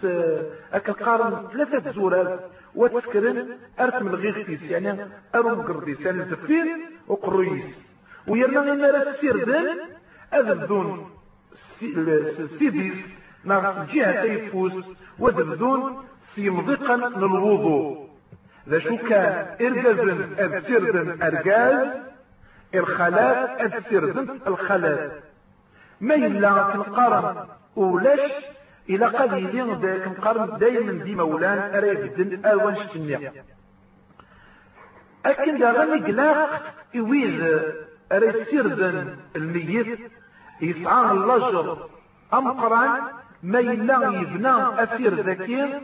أكل قارن ثلاثة زورات وتسكرين أرتم الغيغتيس يعني أرو مقرديس يعني زفير وقرويس. ويرنا مرات سير ذن أذبذون سيديس. ناغ جهة يفوز وذبذون سيمضقا للوضوء ذا شو كان ارجزن ابسردن أرجاز؟ الخلاء ابسردن الخلاء؟ ما يلا كنقارن ولاش إلى قليلين ذاك نقارن دايما دي مولان اريبدن اوان شتنيا أكن دا غني قلاق يويذ اريسردن الميت. يسعى اللجر أم قران ما يلا يبنى أسير ذكير.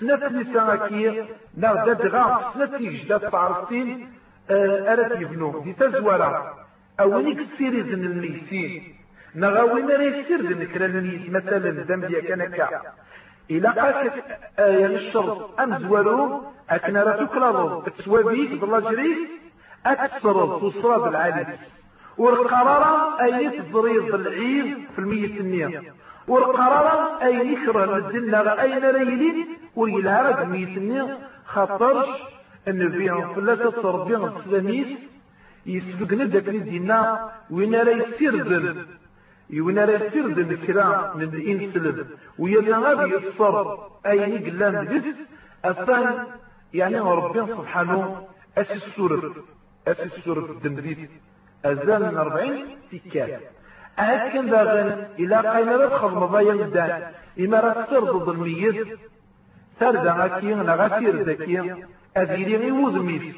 سنة نساكي لا دغا سنة جداد تعرفين أرات يبنو دي تزورا أوليك سيريز الميسين نغاوين ري سير ذنكرا مثلا دم ديا كنكا إلا قاك آية الشرط أم زوارو أكنا راتو كلاضو تسوابيك بالله جريك أكسرد تصراد العالي والقرارة أي تضريض العيد في المية النية والقرارة أي يكره الدنيا أين ريلين ويلها رد خطرش النبي فلا تربي السلاميس يسبقنا داك دينا وين راه يسردن وين راه يسردن كرا من الانسلم ويلا غادي يصفر أي قلان بس اثان يعني ربي سبحانه أسي السورة أسي السورة الدنبيت أزال من 40 تكات. أهد كان إلى قاين رد خضم ضايا يدان إما رد سرد الميت سرد نغا سير ذكي أذيلي غي وذميس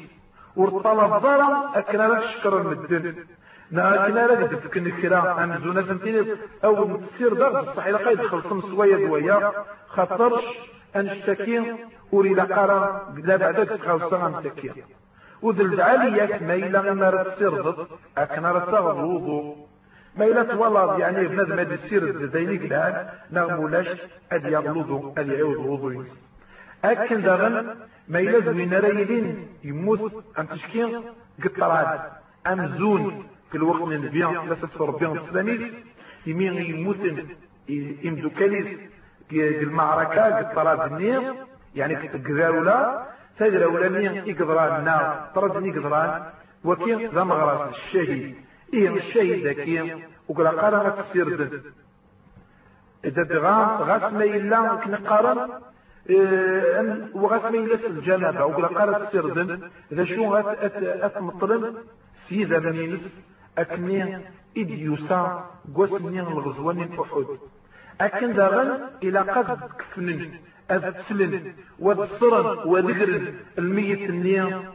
ورطلب ضرا أكنا لك شكر المدن نا أكنا لك دفكن كرا أمزونا سنتين أو تسير ضغط الصحيح قيد خلصم سوية دوية خطرش أنشتكي وري لقرا لا بعدك خلصنا متكي وذل ميلا ما رتسير ضد أكنا رتغض وضوء ما إلا تولد يعني بنادم هذا السير زينيك الآن نغمولاش أدي يغلوضو أدي يعود وضوين أكن داغن ما إلا زوين رايلين يموت أم تشكين قطرات أم زون في الوقت من البيان لا تتصر بيان السلاميس يمين يموت يمدو كاليس المعركة قطرات النير يعني تدرى ولا مين يقدران النار طرد يقدران وكين ذا مغرس الشهيد إيه الشهيد كي وقال قال تسير إذا تغام غاس إلا كنقارن إيه وغاس ما إلا الجنابة. وقال قال تسير إذا شو غات مطلن سيدة من نس أكني إديوسا قوسني الغزوان أحد. أكن داغن إلى قد كفنن أذسلن وذصرن وذكرن الميت النية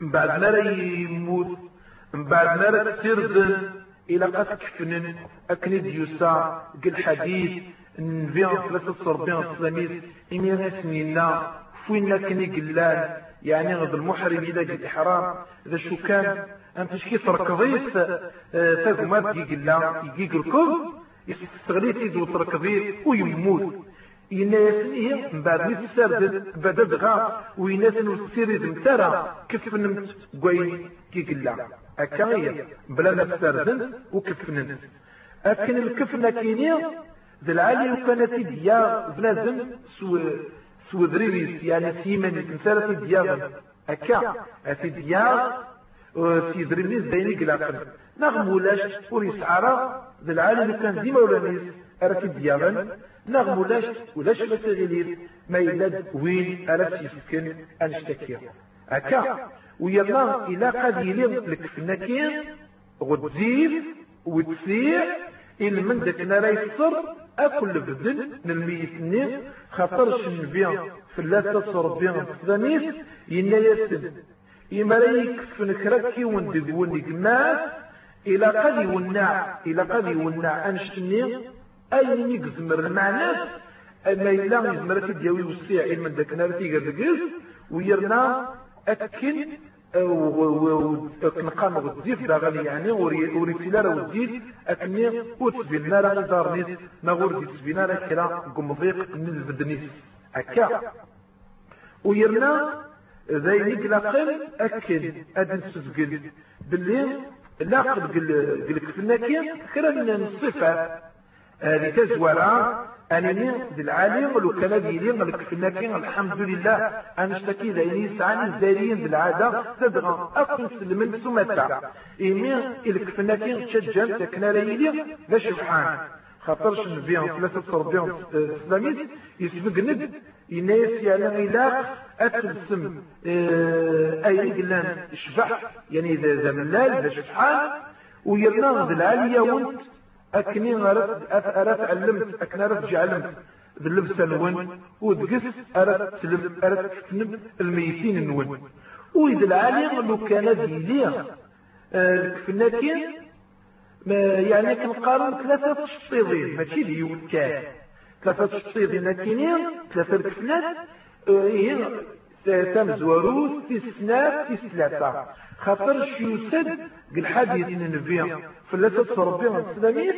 بعد ما يموت. من بعد ما تسرد إلى قد كفنن اكني ديوسا قل حديث نبيع ثلاثة صربين السلاميس إمينا سنينا فوين لكني قلال يعني غد المحرم إذا قد إحرام إذا شو كان أنت شكي تركضيس تاقومات يجي قلا يجي الكل يستغليت إذا تركضيس ويموت يناس إيه من بعد ميت سرد بعد دغا ويناس نسيري دمتارا كيف نمت قوي كي قلا هي بلا ما تسردن وكفنن لكن الكفنة كيني ذا العالي وكانت ديا بنادم سو سو دريريس يعني سيمن تنسالة ديا هكا في ديا في دريريس ديني قلاقن نغم ولاش وريسعارا ذا العالي كان ديما ولا نيس أراك ديابا نغم ولاش ولاش ما تغيير ما يلاد وين أراك يسكن أنشتكي هكا ويلا إلا قد يلي لك في النكين غتزيد وتسيع إن من ذاك نرى يصر أكل بدل نلميتني خاطرش النبي في اللاتة صربيا الثانيس ينا يسد. إما لا يكف نكركي وندقوني قماس إلى قد يونع إلى قد يونع أنشتني أي نقزمر المعنى ما إلا يزمر تديوي وسيع إلمن ذاك نرى تيقر ويرنا أكن نقام غزيف دا غني يعني وري تيلا وزيد أكني وتسبينا راه دارنيس نغور دي تسبينا راه كلا قمضيق من البدنيس. هكا. ويرنا ذي نقلاقل أكن أدن سفقل باللي لاقل قلك في النكية كرا من الصفة هذه تزورا أنني بالعالم ولو كان ملك في النكين الحمد لله أنا اشتكي ذيني سعاني الزاريين بالعادة تدغى أكن سلمن سمتا إيمي إلك في النكين تشجل تكنا ليلي لا شبحان. خاطرش نبيهم ثلاثة صربيهم سلاميس يسبق ند يناس يعني إلاق أتلسم أي قلان شبح يعني ذا ملال ذا شبحان. ويرنا ذا العالية وانت أكني أردت أردت علمت أكن أردت جعلمت باللبس نون ودقس أردت تلم أردت تنم الميتين نون. وإذا العالم لو كان ديليا في النكين يعني كنقارن ثلاثة شطيضين ماشي ديول كان ثلاثة شطيضين نكينين ثلاثة كفنات هي تمزوروث في سنات في ثلاثة خاطر يوسد قل حديث النبي فلاتة ربي السلاميس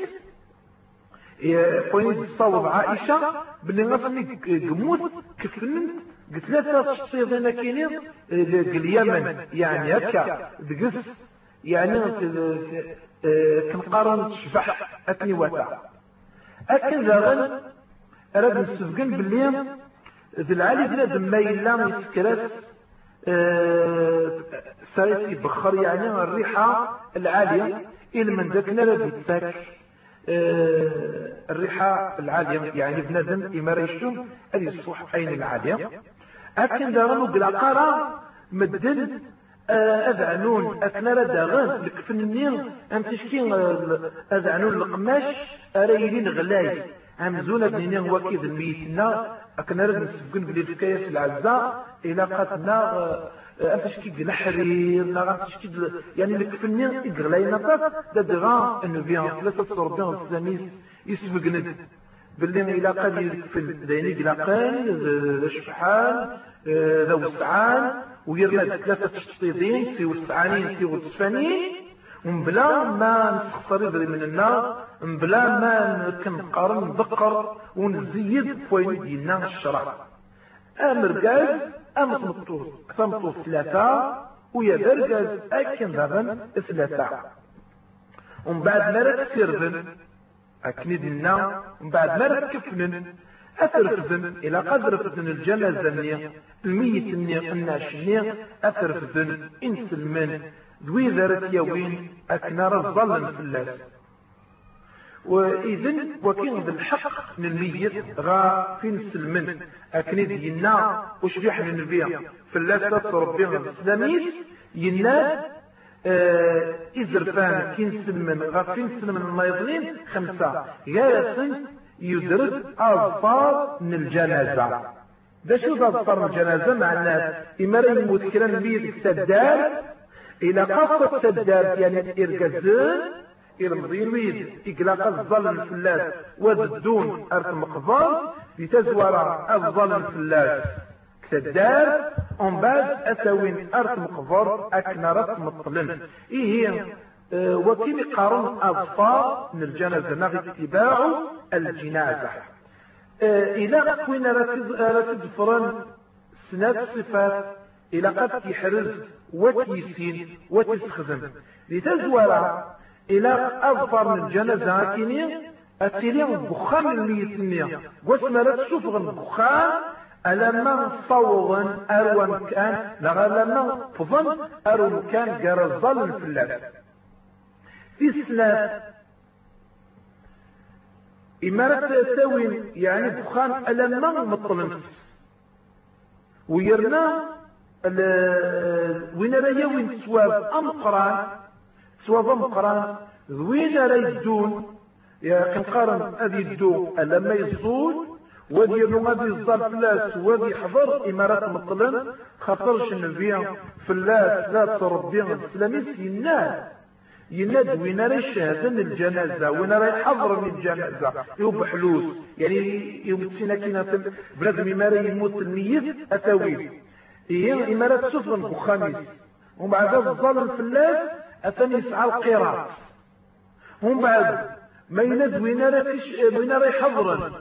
قوين تصاوب عائشة بلي غصني قموت كفننت قلت لا تصير هنا كينين اليمن يعني هكا دقس يعني كنقارن تشبح أتني واتا أكن زاغن أراد نسفقن باللي ذي العالي بنادم ما يلا يسكرس سايتي بخر يعني الريحة العالية إلى من ذاك نرد تاك الريحة العالية يعني بنادم إما يشوف هذه الصح عين العالية. أكن دارنو قرا مدن أذعنون. أكنا رداغان الكفنين أم تشكين أذعنون القماش أريلين غلاي. أم زونة بنين وكيد الميتنا. أكن رد نسبقن بلي الحكاية العزة إلى قاتنا أنت شكي الحرير لا شكي يعني الكفني إغلاينا طاس دا دغا إنه بيان ثلاثة صربين السلاميس يسبقن. باللي إلى قد يكفل ديني إلى قال شحال ذا وسعان ويرنا ثلاثة تشطيطين في وسعانين في وسفانين ومبلا ما يدري من النار مبلا ما كنقارن نذكر ونزيد فوين ديالنا الشرع. امرقاز ام تمطوس تمطوس ثلاثة ويا درقاز أكن ذابن ثلاثة ومن بعد ما ركسربن أكني دينا ومن بعد ما ركفنن أترفذن إلى قدر فذن الجنازة الميت النية الناشنية أترفذن إنسلمن ذوي ذرت يوين أكنار الظلم في الله وإذن وكين بالحق من الميت غا في نسلمن أكنيد ينا وشبيح من البيع في الله بها الإسلاميس ينا إزرفان كين سلمن غا في نسلمن الميضين خمسة ياسن يدرس أظفار من الجنازة ده شو أظفار الجنازة مع الناس إما رأي المذكرة السدار إلى قصة السدار يعني إرقزان إرمضي الويد إقلاق الظل الفلاس وزدون أرث مقبار لتزور الظل الفلاس. كسدار ومن بعد أسوين أرث مقبار أكنرت مطلن. إيه أه وكيم قارن من الجنازة نغي اتباع الجنازة. أه إذا كوين رتد فرن سنة صفات إلى قد تحرز وتيسين وتسخزن لتزور إلى أظفر من الجنازة كيني أتيلي بخان الميتنية واسمى لا تشوف البخان ألما صوغا أروان كان لما فضن أروان كان قرزل في الله إسلام إمارة تسوي يعني دخان ألما مطلن ويرنا وين راه وين سواب؟ أم قران سواب أم قران وين راه يدون يا كنقارن هذه الدو ألما يزول وادي ينو غادي يصدر فلاس وادي يحضر إمارات مطلن. خاطرش النبي فلاس لا تربي الإسلامي سيناه يناد وين راه يشهد الجنازة؟ وين راه يحضر من الجنازة؟ يوب بحلوس. يعني يوم تسينا كينا بلاد ما راه يموت الميت اتاوي هي إمارات سفر الخميس ومن بعد الظالم الفلاس اثني يسعى القراط. ومن بعد ما يناد وين وين راه يحضر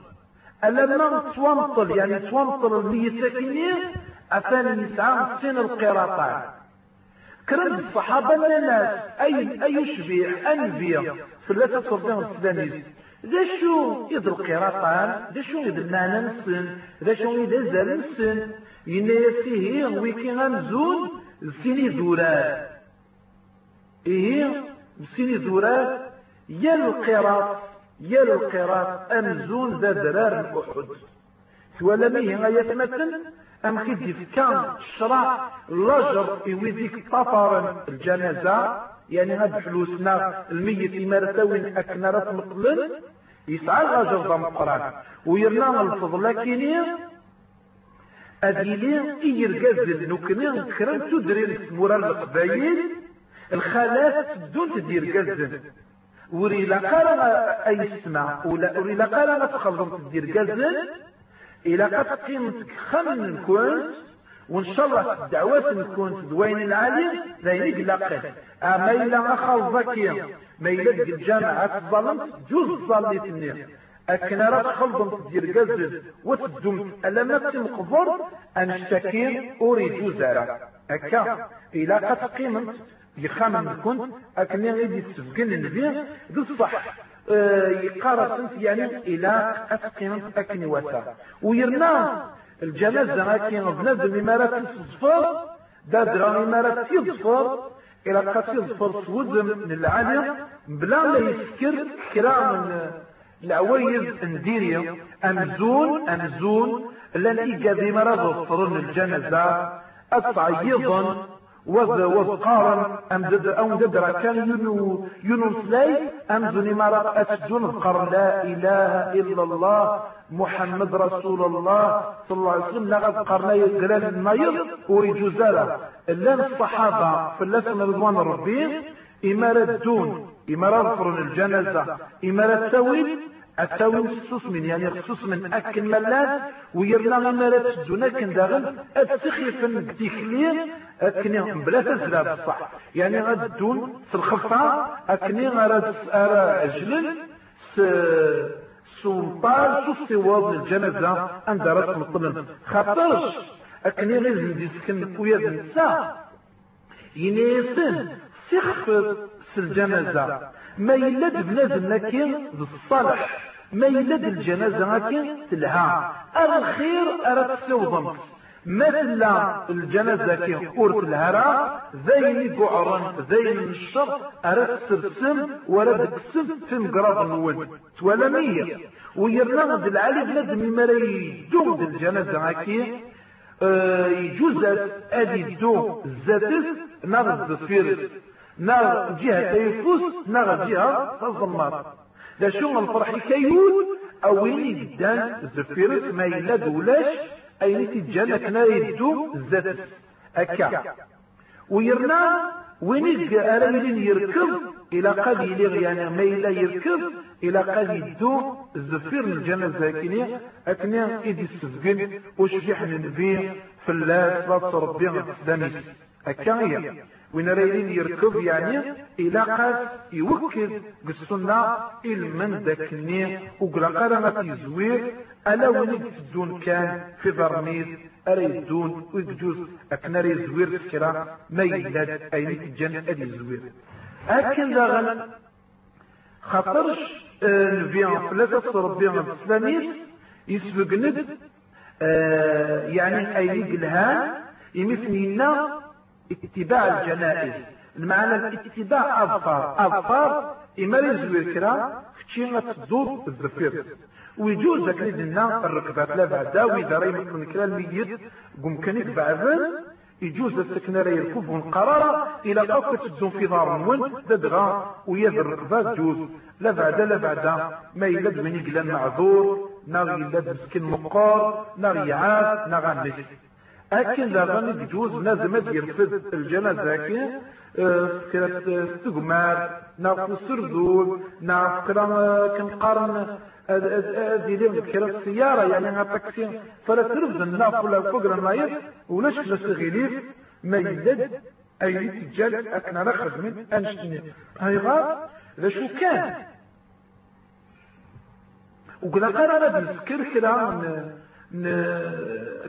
ألما تومطل يعني تومطل الميت ساكنين أثني يسعى سن القراطات كرم الصحابة الناس أي أي شبيع أنبياء. ثلاثة صردان السلاميز ذا شو يد القراطان ذا شو يد المعنى نسن ذا شو يد الزر نسن ينا يسيه ويكي غمزون سيني دورات إيه سيني دورات يا القراط يا القراط أمزون ذا درار الأحد سوالا ميه يتمثل أم خدي كان شرع لجر ويديك طفرا الجنازة يعني هاد فلوسنا الميت إمارة وين أكنرت مقلل يسعى الغجر ضم قران. ويرنا الفضل كيني أديني إيرقاز نكني كرم تدري مورا القبايل الخالات دون تدير قزن وري لقال أي اسمع وري لقال تخلص تدير قزن إلى قد قيمتك خمن كنت وإن شاء الله الدعوات كنت دوين العالم لا أما إلا أخل ذكيا ما يلقى الجامعة الظلم جوز الظلم تنيا أكنا راه خلطم تدير قزل وتدوم. ألم تنقبر أن اشتكي أوري جوزارة أكا. إلى قد قيمت. يخامن كنت. أكنا غير يسفقن النبي. ذو الصح. يقارس يعني إلى اتقين أكني وسا ويرنا الجنازة كي بنادم الامارات تصفر دا درا امارات يصفر إلى قد يصفر سود من العالم بلا ما يسكر كرا من العوايد نديريا أمزون أمزون لن ايجابي مرض فرن الجنازة. التعيضا وذ وذقارا أم دد أو ددرا كان ينو ينو سلاي أم دني مرة أتدون ذكر لا إله إلا الله محمد رسول الله صلى الله عليه وسلم. لقد قرنا يقران الميض ورجوزالا إلا الصحابة فلسنا رضوان ربي إمارة دون إمارة فرن الجنازة إمارة تاويل التاويل خصوص من يعني خصوص من أكن ملات ويرنا إمارة الدون أكن داغن أتسخيف تيكلير أكني بلا تزرع بصح. يعني غدون في الخفة أكني غرد عجلن سلطان شوف سواد الجنازة عند رسم الطلن خاطرش أكني غير يسكن ويا النساء ينيسن سخف الجنازة. ما يلد بلازم لكن بالصالح ما يلد الجنازة لكن تلها. الخير أرى تسوضم مثل الجنازة كي أورت الهراء ذين قعرا ذين الشر. أرى السرسم ورد السم في مقراب النول تولمية ويرنغ العالي بلاد مما يدوم الجنازة كي آه يجوز أدي دو الزاتف نغز فيرس نار جهة يفوس نار جهة تظمر لا شو الفرح كيول أو وين جدان زفيرس ما يلاد ولاش اي تجانا كنا يدو زات أكا. ويرنا وين اريلين يركب إلى قد يلغ يعني ما يلا يركب إلى قد يدو الزفير من الجنة الزاكينية اكنا ايدي السفقن وشجح في الله صلاة ربنا الاسلامي أكا هي وين رايدين يركب يعني إلى قاس يوكل بالسنة إلمن ذاكني وقلا قرا يزوير ألا وين تدون كان في برميز اريدون ويجوز اكنا يزوير سكرا ما يلاد أين تجن أدي يزوير. اكن داغن خاطرش نبيان ثلاثة ربيان الاسلاميس يسبق ند آه يعني أي الهان يمثلنا اتباع الجنائز المعنى الاتباع أظفار أظفار إما يزوي كرا فتشي تدور الزفير ويجوز ذاك لنا الركبات لا بعدا وإذا رأي من كلا الميت كان بعثا يجوز السكنة رأي الكوب والقرارة إلى أوك تدون في دار من ددغا ويد الركبات جوز. لا بعدا لا بعدا. ما يلد من يقلن معذور ناغي يلد مسكين مقار ناغي يعاد ناغي أكن ذا غني يجوز لازم يرفض الجنازة كي كرات تقمار ناقو سردول ناقو كرا كنقارن هذه لي كرا السيارة يعني ها تاكسي. فلا ترفض الناق ولا فقر النايف ولاش لا تغيليف ما يلد أي تجال أكنا نخرج من أنشتني. هاي غاب لشو كان؟ وقال قرار نذكر كرا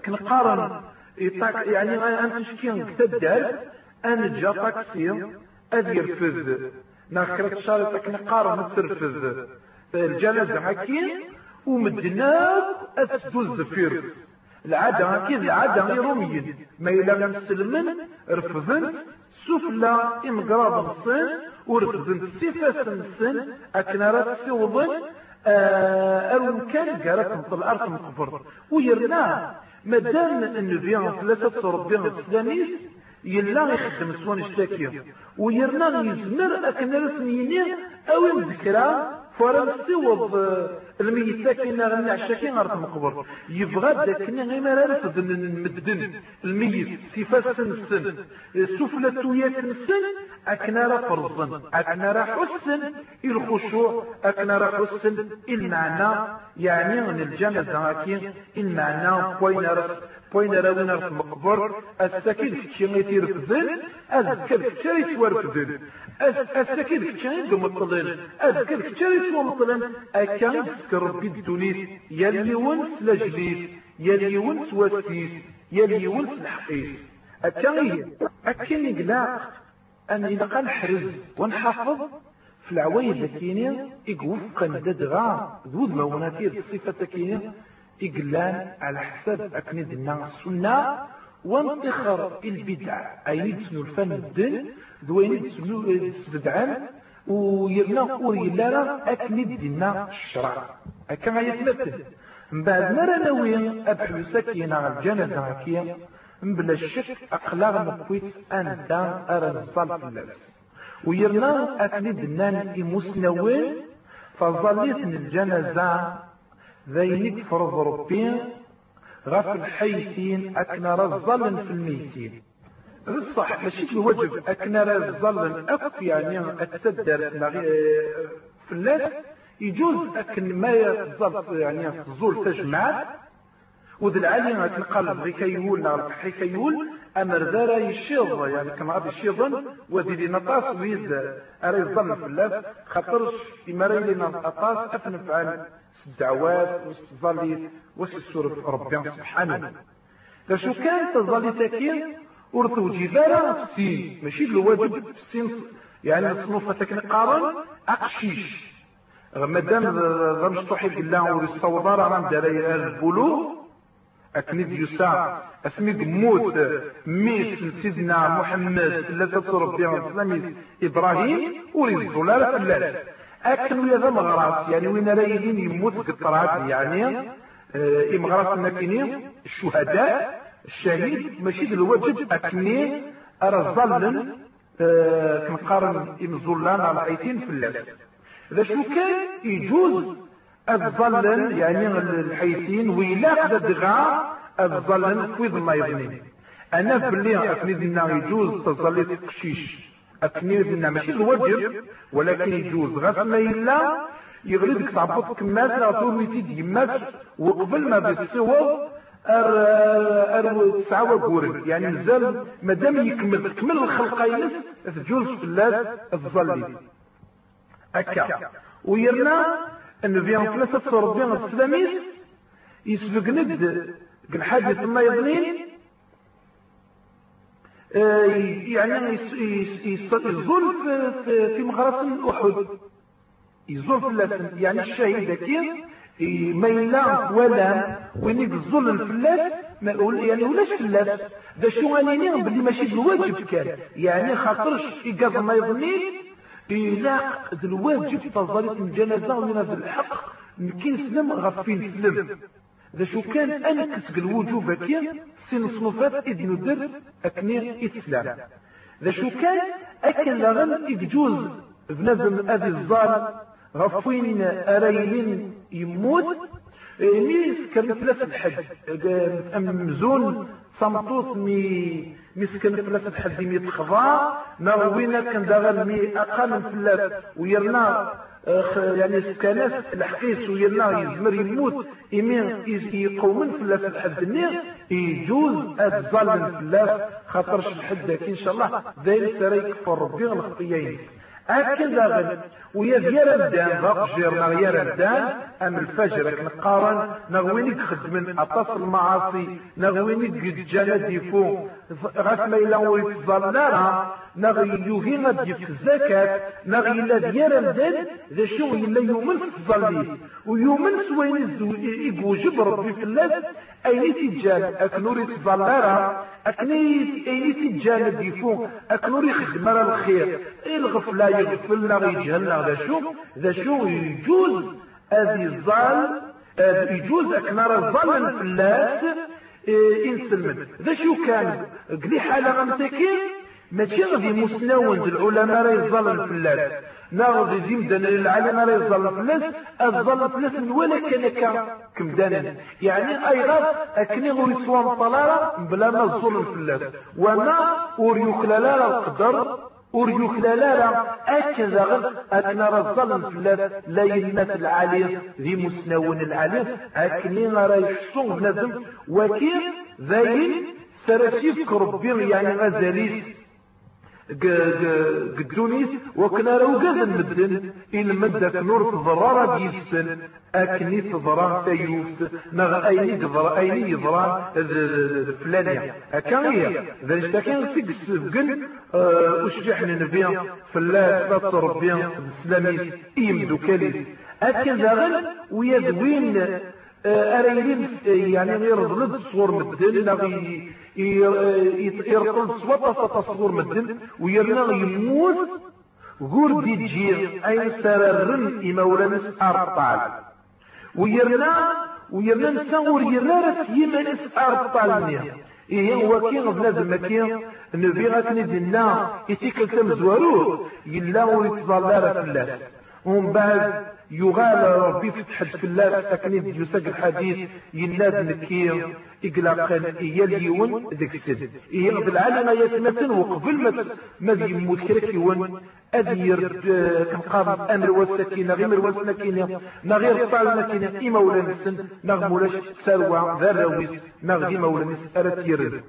كنقارن. يعني أنا شكين كتدال أنا جا طاكسي أدي يرفض ناكرت شارع تكن قارن ترفض الجنازة هكين ومدنا أتدو الزفير العادة هكين العادة روميين ما إلا مسلمن رفضن سفلى إمقراب الصين ورفضن سيفاس الصين أكنا رات سيوضن أرون كان قالت نطل الأرض مقبر ويرنا مادام النبي ثلاثة ربي الإسلاميس يلا يخدم سوان الشاكية. ويرنا يزمر أكن رسميني أو الذكرى فرن سوض الميت لكن غني عشاكين غير مقبر يبغى داكني غير ما رفض المدن الميت صفات سن السن سفلة ويات السن أكنا را فرضا أكنا را حسن الخشوع أكنا را حسن المعنى يعني من الجنة المعنى وين رفض وين راونا في مقبر غيتي رفضن أذكر كتشي يتورفضن السكين كتشي غيتي مطلن أذكر كتشي يتورفضن مطلن. أكان تذكر ربي الدنيا يلي ونس لجليس يلي ونس وسيس يلي ونس الحقيس أكان أكان يقلاق أن إذا نحرز ونحافظ في العوايد الكينية يقوفقا ددغا ذو الموناتير الصفة كينية إقلان على حساب أكنيد الناس السنة وانتخر البدع. أي نتسنو الفن الدن ذوين نتسنو السبدعان ويرنا وريلانا أكنيد دينا الشرع. كما يتمثل. من بعد نرى نوين أبحث على الجنة هكية بلا شك أقلاغ نقويت أنت أرزال فلاس ويرنا أكني دنان إمسنوين فظليت الجنازة ذينك فرض ربي غف الحيتين أكنا رزلا في الميتين الصح ماشي الوجب أكنا رزلا أكف يعني أتسدر في الناس يجوز أكن ما يزال يعني تزول تجمعات. وذ العالي تنقلب غي كيقول نعرف حي كيقول أمر ذارا يشيض يعني كما غادي يشيضن ودي لي نطاس ويد أرى يظل في الله خاطرش إما راه لي نطاس أفنف عن الدعوات واستظلي واستسور ربي سبحانه. شو كان تظلي تاكين ورثو جبارة السين ماشي الواجب السين يعني الصنوفة تكن قارن أقشيش. مادام غمشطوحي بالله ورستوضار راه داري البلوغ أكنيد يسا أسمي موت ميت سيدنا محمد ثلاثة ربي وسلم إبراهيم وريد لا فلاس أكن ويا ذا مغراس يعني وين رايدين يموت قطرات يعني آه إمغراس ماكينين الشهداء الشهيد ماشي الواجب أكني أرزلن آه كنقارن إمزولان على عيتين فلاس إذا شو كان يجوز الظلن يعني الحيثين ويلا قد دغا الظلن كويض ما يظنين أنا بلي أكني دينا يجوز تظلي تقشيش. أكني دينا ماشي الواجب ولكن يجوز. غير ما يلا يغلبك تعبط كماس لا ترويتي يماس وقبل ما بالصور ار ار تسعة وقورن يعني مازال مادام يكمل تكمل الخلقه ينس تجوز في الناس الظلي هكا ويرنا أن فيهم ثلاثة ربي السلاميس يسبق ند قل حاجة ما يظنين يعني يزول في, مغرس أحد. يزول اللسن يعني الشهيد كين ما يلا ولا وين يقزل الفلاس يعني ولاش فلاس؟ ذا شو غانيني بلي ماشي بالواجب كان. يعني خاطرش يقض ما يظنين إلا الواجب تظلت الجنازة ومن الحق كي سلم غفين سلم. ذا شو كان أنا كسق الوجوب كي سين صنفات إذ ندر أكني إسلام. ذا شو كان أكن لغن يجوز بنزم أذي الظالم غفين أريلين يموت ميس كان الحج. مزون صمتوط مي مسكن ثلاثة حد مي تخضع نروينا كان داغل مي أقل من ثلاث ويرنا يعني سكانات الحقيس ويرنا يزمر يموت إمين يقومن ثلاثة الحد النير يجوز الظلم ثلاث خاطرش الحد إن شاء الله ذلك سريك فربي الخطيين أكد غد ويا الدان باق جيرنا الدان أم الفجر نقارن نغويني من أطاس المعاصي نغويني جانا ديفو غاس ما إلا ويتظلنا نغي يوهي في الزكاة نغي إلا ديال الدان ذا شو إلا يومن في الظلي ويومن سوين يقوجب ربي في الناس أين تجال أكنوري تظلنا أكني أين تجال ديفو أكنوري خدم الخير. الغفلة يغفلنا غيجهلنا ذا شو؟ ذا شو يجوز؟ هذه الظل يجوز أكنار الظل في الناس إنسلمن ذا شو كان؟ قلي حالة غمسكين ماشي غادي مسنون العلماء راه يظل في الناس. ناغذ ديم دان العالم راه يظل في الناس الظل في الناس ولا كان كمدانا يعني أي غاف أكني غوري سوان طلالة بلا ما الظلم في الناس. وما وريوكلالا القدر وريوك لا لا لا أكذا غد أكنا رزلن فلات لا يلمات العالي ذي مسنون العالي أكني راه يحسون بنادم. وكيف ذاين سرسيف ربي يعني غزاليس. قدونيس وكنا راو قاذا المدن إن مدك نور تضرار بيسن أكني تضرار تيوفت نغ أيني تضرار أيني يضرار فلانية. أكان هي ذلك كان سيك سبقن أشجحنا نبيا فلا تطر بيا السلامي إيم دوكالي. أكن ذاغن ويذوين أريلين يعني غير ضلد صور مدن يرقل صوت تصور مدن ويرنا يموت غور دي جير أي سررن إمولانس أرطال ويرنا ويرنا نسور يرنا رس يمانس أرطال إيه هو كي بنادم مكي نبي غاتني دينا يتيكل تمزوروه يلا ويتظلر في الله ومن بعد يغال ربي فتح الفلاس أكني يساق الحديث يناد نكير إقلاقا إيا اليون ذيك السد. إيا بالعالم يتمثل وقبل ما ما يموت كرك يون. أدير كنقام أمر والسكينة غير والسكينة نغير طال المكينة إما ولا نسن نغمولاش سروع ذا الرويس نغدي مولا نسألت يرد.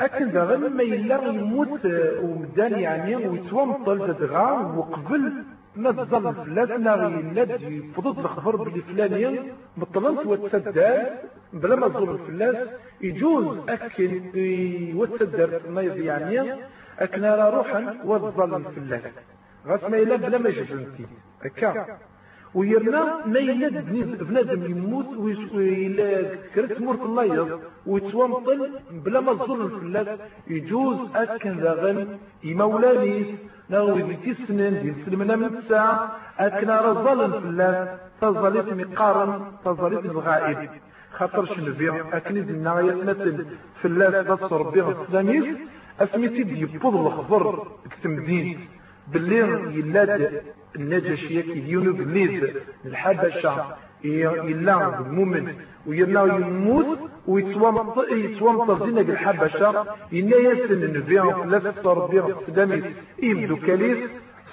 أكن غير ما يلا يموت ومدان يعني ويتومطل تدغا وقبل ما تظل فلاس ناغي الناد فضد الخبر بلي فلانيا مطلنت وتسدال بلا ما تظل الفلاس يجوز أكن وتسدر ما يعني أكن روحا وتظل الفلاس غاس ما إلا بلا ما جفنتي هكا. ويرنا ما يلاد بنادم يموت ويلا كرت مرت الله ويتومطل بلا ما تظل الفلاس. يجوز أكن ذا غن. يمولانيس نغوي ذيك السنين ديال سلمنا من الساعة أكنا رزالا في الله تظلت مقارا تظلت الغائب. خاطر شنو بيع أكني دينا يتمثل في الله تصر بها السلاميس أسميتي دي يبوض الخبر كتمدين باللي يلاد النجاشية كي ديونو بالليل الحبشة يلا المؤمن ويلا يموت ويتوامط زينك الحبشة إنا يسن النبي لا تصر بها السلاميس إيمدو كاليس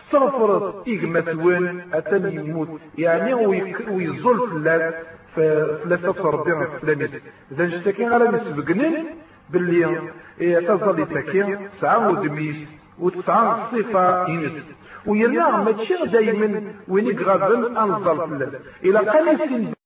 استغفرت إيجمة وين أتن يموت يعني ويزول في الله فلا تصر بها السلاميس إذا نشتكي على نسبقنين باللي تظل تكي سعة ودميس وتسعة صفة إنس ويلا ماشي دايما وين أنزل في الله. إلى قال